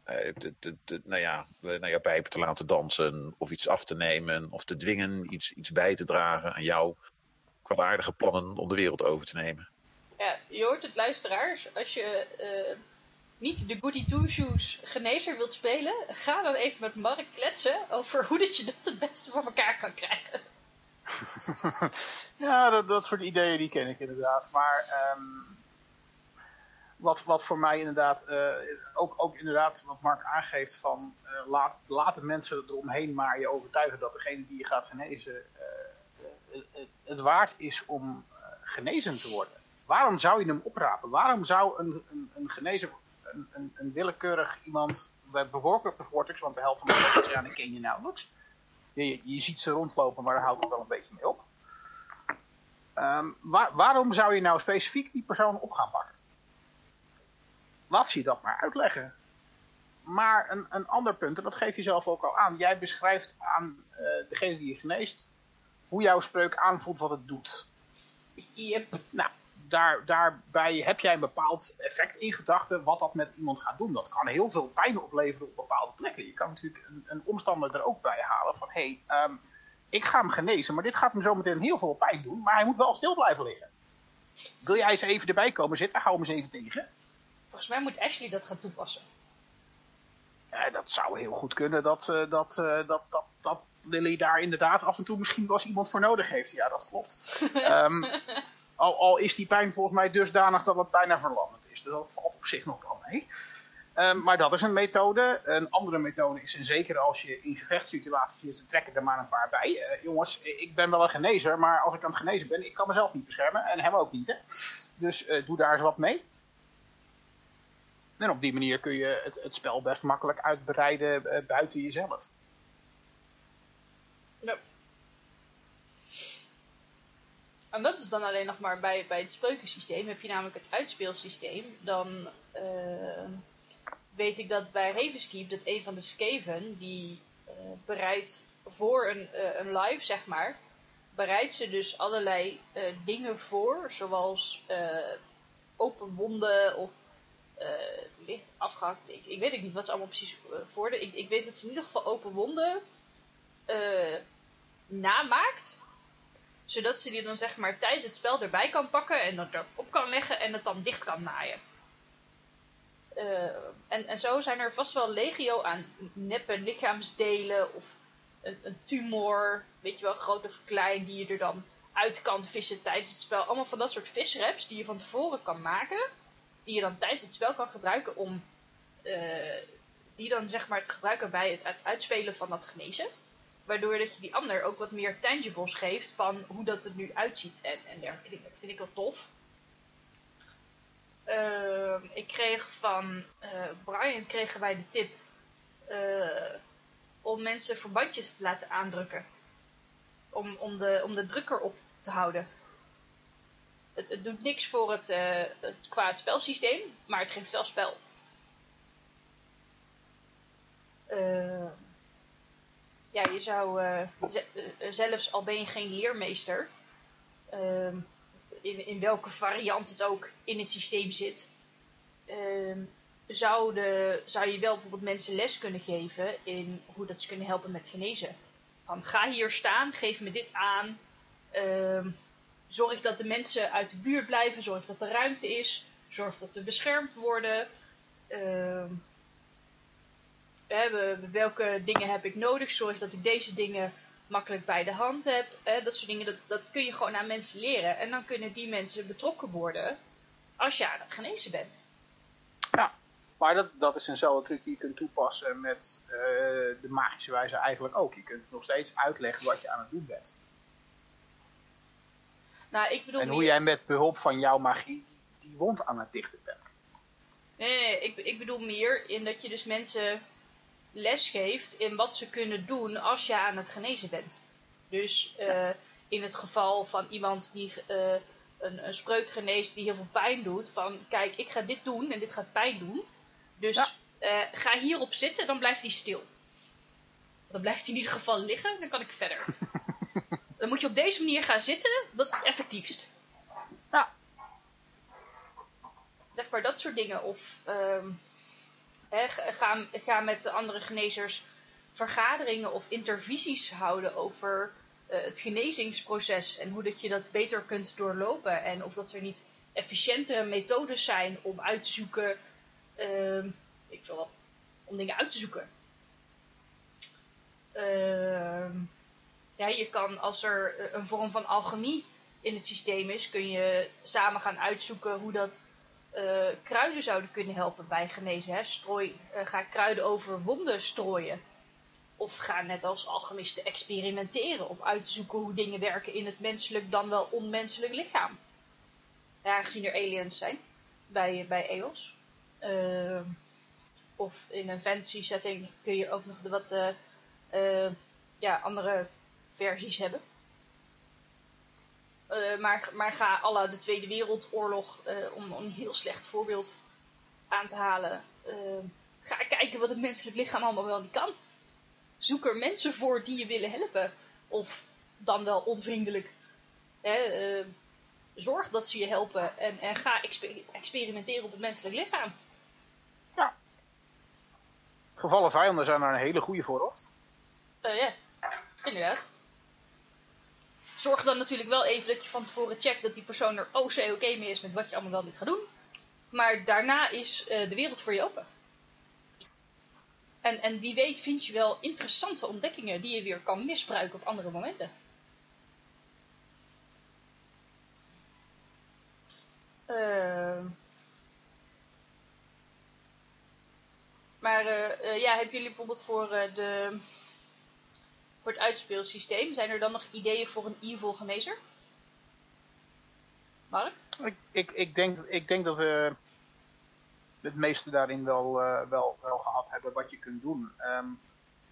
uh, te, te, te, nou ja, naar jouw pijpen te laten dansen. Of iets af te nemen. Of te dwingen iets, iets bij te dragen aan jouw kwaadaardige plannen om de wereld over te nemen. Ja, je hoort het luisteraars. Als je uh, niet de Goody Two Shoes genezer wilt spelen, ga dan even met Mark kletsen over hoe dat je dat het beste voor elkaar kan krijgen. ja, dat, dat soort ideeën die ken ik inderdaad. Maar um, wat, wat voor mij inderdaad, uh, ook, ook inderdaad wat Mark aangeeft van uh, laat, laat de mensen eromheen maar je overtuigen dat degene die je gaat genezen het, het, waard is om genezen te worden. Waarom zou je hem oprapen? Waarom zou een, een, een genezer, een, een, willekeurig iemand, bijvoorbeeld op de Vortex, want de helft van de oceanen ken je nauwelijks. Je, je ziet ze rondlopen, maar daar houdt het wel een beetje mee op. Waar, waarom zou je nou specifiek die persoon op gaan pakken? Laat ze je dat maar uitleggen. Maar een, een ander punt, en dat geef je zelf ook al aan. Jij beschrijft aan uh, degene die je geneest hoe jouw spreuk aanvoelt wat het doet. Yep. Nou, daar, daarbij heb jij een bepaald effect in gedachten wat dat met iemand gaat doen. Dat kan heel veel pijn opleveren op bepaalde plekken. Je kan natuurlijk een, een omstander er ook bij halen van hé, hey, um, ik ga hem genezen, maar dit gaat hem zometeen heel veel pijn doen, maar hij moet wel stil blijven liggen. Wil jij eens even erbij komen zitten? Hou hem eens even tegen. Volgens mij moet Ashley dat gaan toepassen. Ja, dat zou heel goed kunnen dat, uh, dat, uh, dat, dat, dat Lily daar inderdaad af en toe misschien wel eens iemand voor nodig heeft. Ja, dat klopt. um, al, al, is die pijn volgens mij dusdanig dat het bijna verlammend is. Dus dat valt op zich nog wel mee. Um, maar dat is een methode. Een andere methode is, en zeker als je in gevechtssituaties zit, dan trek ik er maar een paar bij. Uh, jongens, ik ben wel een genezer, maar als ik aan het genezen ben, ik kan mezelf niet beschermen. En hem ook niet, hè. Dus uh, doe daar eens wat mee. En op die manier kun je het, het spel best makkelijk uitbreiden uh, buiten jezelf. Ja. En dat is dan alleen nog maar bij, bij het spreukensysteem. Heb je namelijk het uitspeelsysteem, dan uh, weet ik dat bij Ravenskeep dat een van de skeven, die uh, bereidt voor een, een live, zeg maar, bereidt ze dus allerlei dingen voor, zoals open wonden of uh, afgehakt. Ik, ik, weet niet wat ze allemaal precies uh, voorden. Ik, ik, weet dat ze in ieder geval open wonden uh, namaakt. Zodat ze die dan zeg maar tijdens het spel erbij kan pakken en dat erop kan leggen en het dan dicht kan naaien. en, en zo zijn er vast wel legio aan neppe lichaamsdelen of een, een tumor, weet je wel, groot of klein, die je er dan uit kan vissen tijdens het spel. Allemaal van dat soort visreps die je van tevoren kan maken die je dan tijdens het spel kan gebruiken om uh, die dan zeg maar te gebruiken bij het, uitspelen van dat genezen. Waardoor dat je die ander ook wat meer tangibles geeft van hoe dat er nu uitziet en, en dergelijke. Dat vind ik wel tof. Uh, ik kreeg van uh, Brian kregen wij de tip om mensen verbandjes te laten aandrukken. Om, om, de, om de drukker op te houden. Het, doet niks voor het, uh, het qua spelsysteem, maar het geeft wel spel. Uh, ja, je zou uh, zelfs al ben je geen leermeester, ehm, in, in welke variant het ook in het systeem zit, ehm, zou, de, zou je wel bijvoorbeeld mensen les kunnen geven in hoe dat ze kunnen helpen met genezen. Van ga hier staan, geef me dit aan. Ehm, zorg dat de mensen uit de buurt blijven, zorg dat er ruimte is, zorg dat we beschermd worden. Uh, hè, welke dingen heb ik nodig? Zorg dat ik deze dingen makkelijk bij de hand heb. Hè, dat soort dingen, dat, dat kun je gewoon aan mensen leren. En dan kunnen die mensen betrokken worden als je aan het genezen bent. Ja, maar dat, dat is eenzelfde truc die je kunt toepassen met uh, de magische wijze eigenlijk ook. Je kunt nog steeds uitleggen wat je aan het doen bent. Nou, ik bedoel en hoe meer... jij met behulp van jouw magie die wond aan het dichten bent. Nee, nee, nee. Ik, ik bedoel meer in dat je dus mensen les geeft in wat ze kunnen doen als je aan het genezen bent. Dus uh, in het geval van iemand die uh, een, een spreuk geneest die heel veel pijn doet. Van kijk, ik ga dit doen en dit gaat pijn doen. Dus ja. uh, ga hierop zitten, dan blijft hij stil. Dan blijft hij in ieder geval liggen, dan kan ik verder. Dan moet je op deze manier gaan zitten. Dat is het effectiefst. Ja. Zeg maar dat soort dingen. Of um, ga, ga met de andere genezers vergaderingen of intervisies houden over uh, het genezingsproces. En hoe dat je dat beter kunt doorlopen. En of dat er niet efficiëntere methodes zijn om uit te zoeken. Uh, ik wil wat. Om dingen uit te zoeken. Uh, ja, je kan als er een vorm van alchemie in het systeem is, kun je samen gaan uitzoeken hoe dat uh, kruiden zouden kunnen helpen bij genezen. Hè? Strooi, uh, ga kruiden over wonden strooien. Of ga net als alchemisten experimenteren om uit te zoeken hoe dingen werken in het menselijk dan wel onmenselijk lichaam. Ja, aangezien er aliens zijn bij, bij EOS. Of in een fantasy setting kun je ook nog wat ja, andere versies hebben. Uh, maar, maar ga alle de Tweede Wereldoorlog, uh, om, om, een heel slecht voorbeeld aan te halen. Ehm, ga kijken wat het menselijk lichaam allemaal wel niet kan. Zoek er mensen voor die je willen helpen. Of dan wel onvriendelijk. Hè, zorg dat ze je helpen en, en ga exper- experimenteren op het menselijk lichaam. Gevallen vijanden zijn daar een hele goede voor, hoor. Eh, ja, inderdaad. Zorg dan natuurlijk wel even dat je van tevoren checkt dat die persoon er OC oké mee is met wat je allemaal wel niet gaat doen. Maar daarna is eh, de wereld voor je open. En, en wie weet vind je wel interessante ontdekkingen die je weer kan misbruiken op andere momenten. Ehm. maar eh, eh, ja, hebben jullie bijvoorbeeld voor de voor het uitspeelsysteem. Zijn er dan nog ideeën voor een evil genezer? Mark? Ik, ik, ik, denk, ik denk dat we het meeste daarin wel, eh, wel, wel gehad hebben wat je kunt doen. Ehm,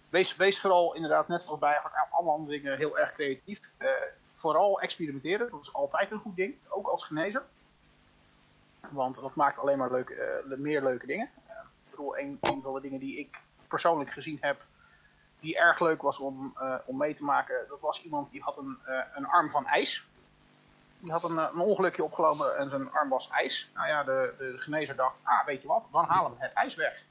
wees, wees vooral inderdaad, net zoals bij alle andere dingen, heel erg creatief. Eh, vooral experimenteren, dat is altijd een goed ding, ook als genezer. Want dat maakt alleen maar eh, meer leuke dingen. Eh, ik bedoel, een van de dingen die ik persoonlijk gezien heb, die erg leuk was om, eh, om mee te maken, dat was iemand die had een, eh, een arm van ijs. Die had een, eh, een ongelukje opgelopen en zijn arm was ijs. Nou ja, de, de genezer dacht, ah, weet je wat, dan halen we het ijs weg.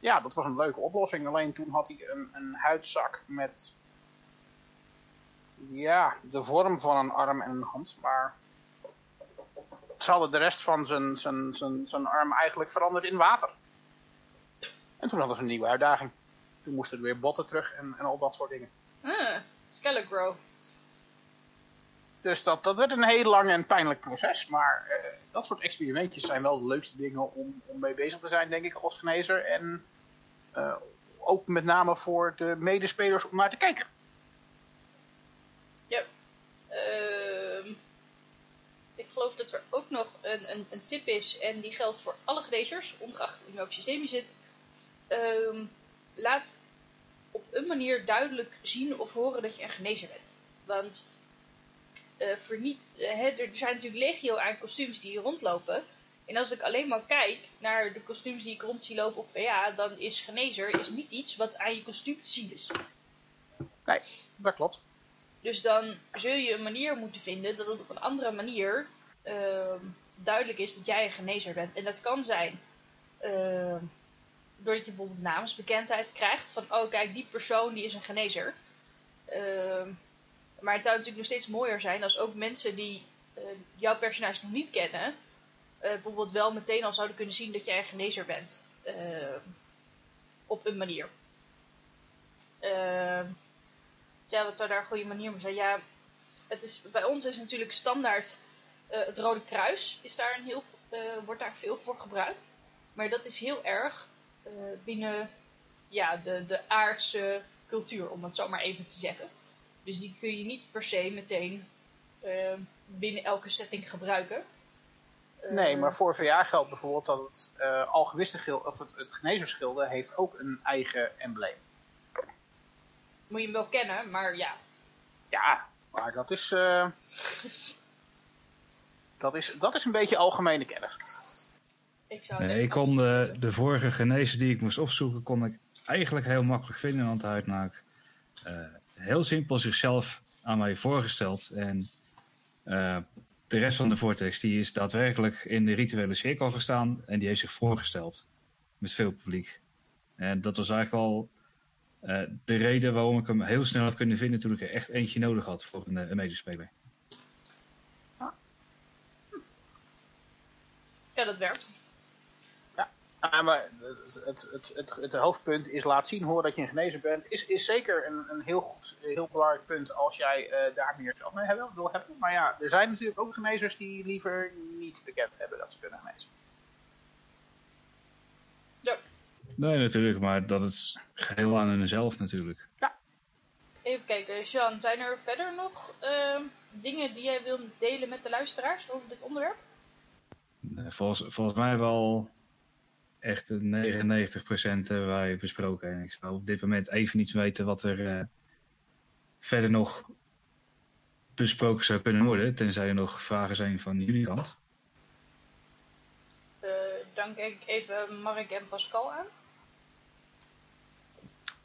Ja, dat was een leuke oplossing. Alleen toen had hij een, een huidzak met, ja, de vorm van een arm en een hand. Maar ze hadden de rest van zijn, zijn, zijn, zijn arm eigenlijk veranderd in water. En toen hadden ze een nieuwe uitdaging. Toen moesten er weer botten terug en, en al dat soort dingen. Ah, Skelegro. Dus dat, dat werd een heel lang en pijnlijk proces. Maar eh, dat soort experimentjes zijn wel de leukste dingen om, om mee bezig te zijn, denk ik, als genezer. En eh, ook met name voor de medespelers om naar te kijken. Ja. Ehm, ik geloof dat er ook nog een, een, een tip is, en die geldt voor alle genezers, ongeacht in welk systeem je zit. Ehm, laat op een manier duidelijk zien of horen dat je een genezer bent. Want voor niet, hè, er zijn natuurlijk legio aan kostuums die hier rondlopen. En als ik alleen maar kijk naar de kostuums die ik rond zie lopen op VA, dan is genezer is niet iets wat aan je kostuum te zien is. Nee, dat klopt. Dus dan zul je een manier moeten vinden dat het op een andere manier ehm, duidelijk is dat jij een genezer bent. En dat kan zijn ehm, doordat je bijvoorbeeld namensbekendheid krijgt. Van, oh kijk, die persoon die is een genezer. Ehm, maar het zou natuurlijk nog steeds mooier zijn als ook mensen die eh, jouw personage nog niet kennen... eh, bijvoorbeeld wel meteen al zouden kunnen zien dat jij een genezer bent. Ehm, op een manier. Ehm ja, wat zou daar een goede manier voor zijn? Ja, het is, bij ons is natuurlijk standaard eh, het Rode Kruis is daar een heel, wordt daar veel voor gebruikt. Maar dat is heel erg binnen ja, de, de aardse cultuur, om het zo maar even te zeggen. Dus die kun je niet per se meteen eh, binnen elke setting gebruiken. Eh, Nee, maar voor VA geldt bijvoorbeeld dat het uh, algewistenschilde, of het, het heeft ook een eigen embleem. Moet je hem wel kennen, maar ja. Ja, maar dat is, eh, dat is, dat is een beetje algemene kennis. Ik zou Nee, ik kon de, de vorige genezen die ik moest opzoeken, kon ik eigenlijk heel makkelijk vinden. Want hij had eh, heel simpel zichzelf aan mij voorgesteld. En eh, de rest van de vortex die is daadwerkelijk in de rituele cirkel gestaan. En die heeft zich voorgesteld. Met veel publiek. En dat was eigenlijk wel eh, de reden waarom ik hem heel snel heb kunnen vinden toen ik er echt eentje nodig had voor een, een medespeler. Ja, dat werkt. Ja, maar het, het, het, het, het hoofdpunt is laat zien horen dat je een genezer bent. Is, is zeker een, een heel, goed, heel belangrijk punt als jij eh, daar meer zelf mee hebben, wil hebben. Maar ja, er zijn natuurlijk ook genezers die liever niet bekend hebben dat ze kunnen genezen. Ja. Nee, natuurlijk, maar dat is geheel aan hunzelf natuurlijk. Even kijken, Jean, zijn er verder nog ehm, dingen die jij wilt delen met de luisteraars over dit onderwerp? Nee, Volgens, volgens mij wel echt een 99% hebben wij besproken. En ik zou op dit moment even niet weten wat er eh, verder nog besproken zou kunnen worden. Tenzij er nog vragen zijn van jullie kant. Eh, dan kijk ik even Mark en Pascal aan.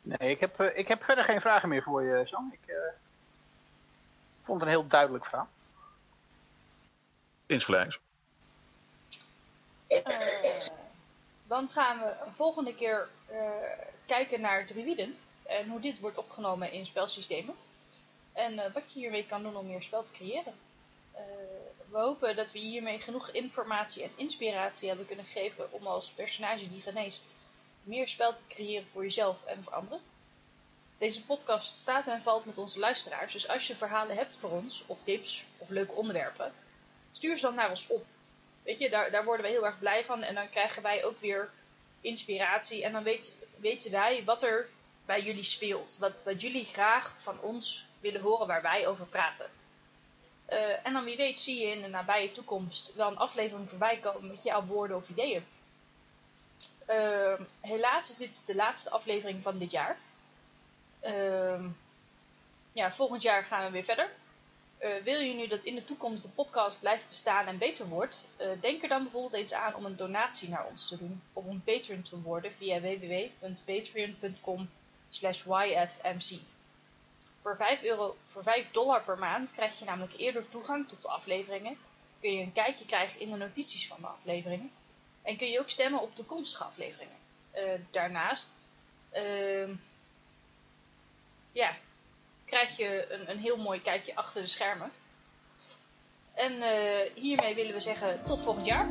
Nee, ik heb, eh, ik heb verder geen vragen meer voor je, Sam. Ik eh, vond het een heel duidelijk verhaal. Insgelijks. Eh, dan gaan we een volgende keer eh, kijken naar druiden en hoe dit wordt opgenomen in spelsystemen. En eh, wat je hiermee kan doen om meer spel te creëren. Eh, we hopen dat we hiermee genoeg informatie en inspiratie hebben kunnen geven om als personage die geneest meer spel te creëren voor jezelf en voor anderen. Deze podcast staat en valt met onze luisteraars, dus als je verhalen hebt voor ons, of tips, of leuke onderwerpen, stuur ze dan naar ons op. Weet je, daar, daar worden we heel erg blij van en dan krijgen wij ook weer inspiratie en dan weet, weten wij wat er bij jullie speelt. Wat, wat jullie graag van ons willen horen waar wij over praten. Eh, en dan wie weet zie je in de nabije toekomst wel een aflevering voorbij komen met jouw woorden of ideeën. Ehm, helaas is dit de laatste aflevering van dit jaar. Ehm, ja, volgend jaar gaan we weer verder. Eh, wil je nu dat in de toekomst de podcast blijft bestaan en beter wordt? eh, denk er dan bijvoorbeeld eens aan om een donatie naar ons te doen. Om een patron te worden via www.patreon.com yfmc. Voor 5, euro, voor 5 dollar per maand krijg je namelijk eerder toegang tot de afleveringen. Kun je een kijkje krijgen in de notities van de afleveringen. En kun je ook stemmen op toekomstige afleveringen. Eh, daarnaast ehm, ja, krijg je een, een heel mooi kijkje achter de schermen. En eh, hiermee willen we zeggen tot volgend jaar.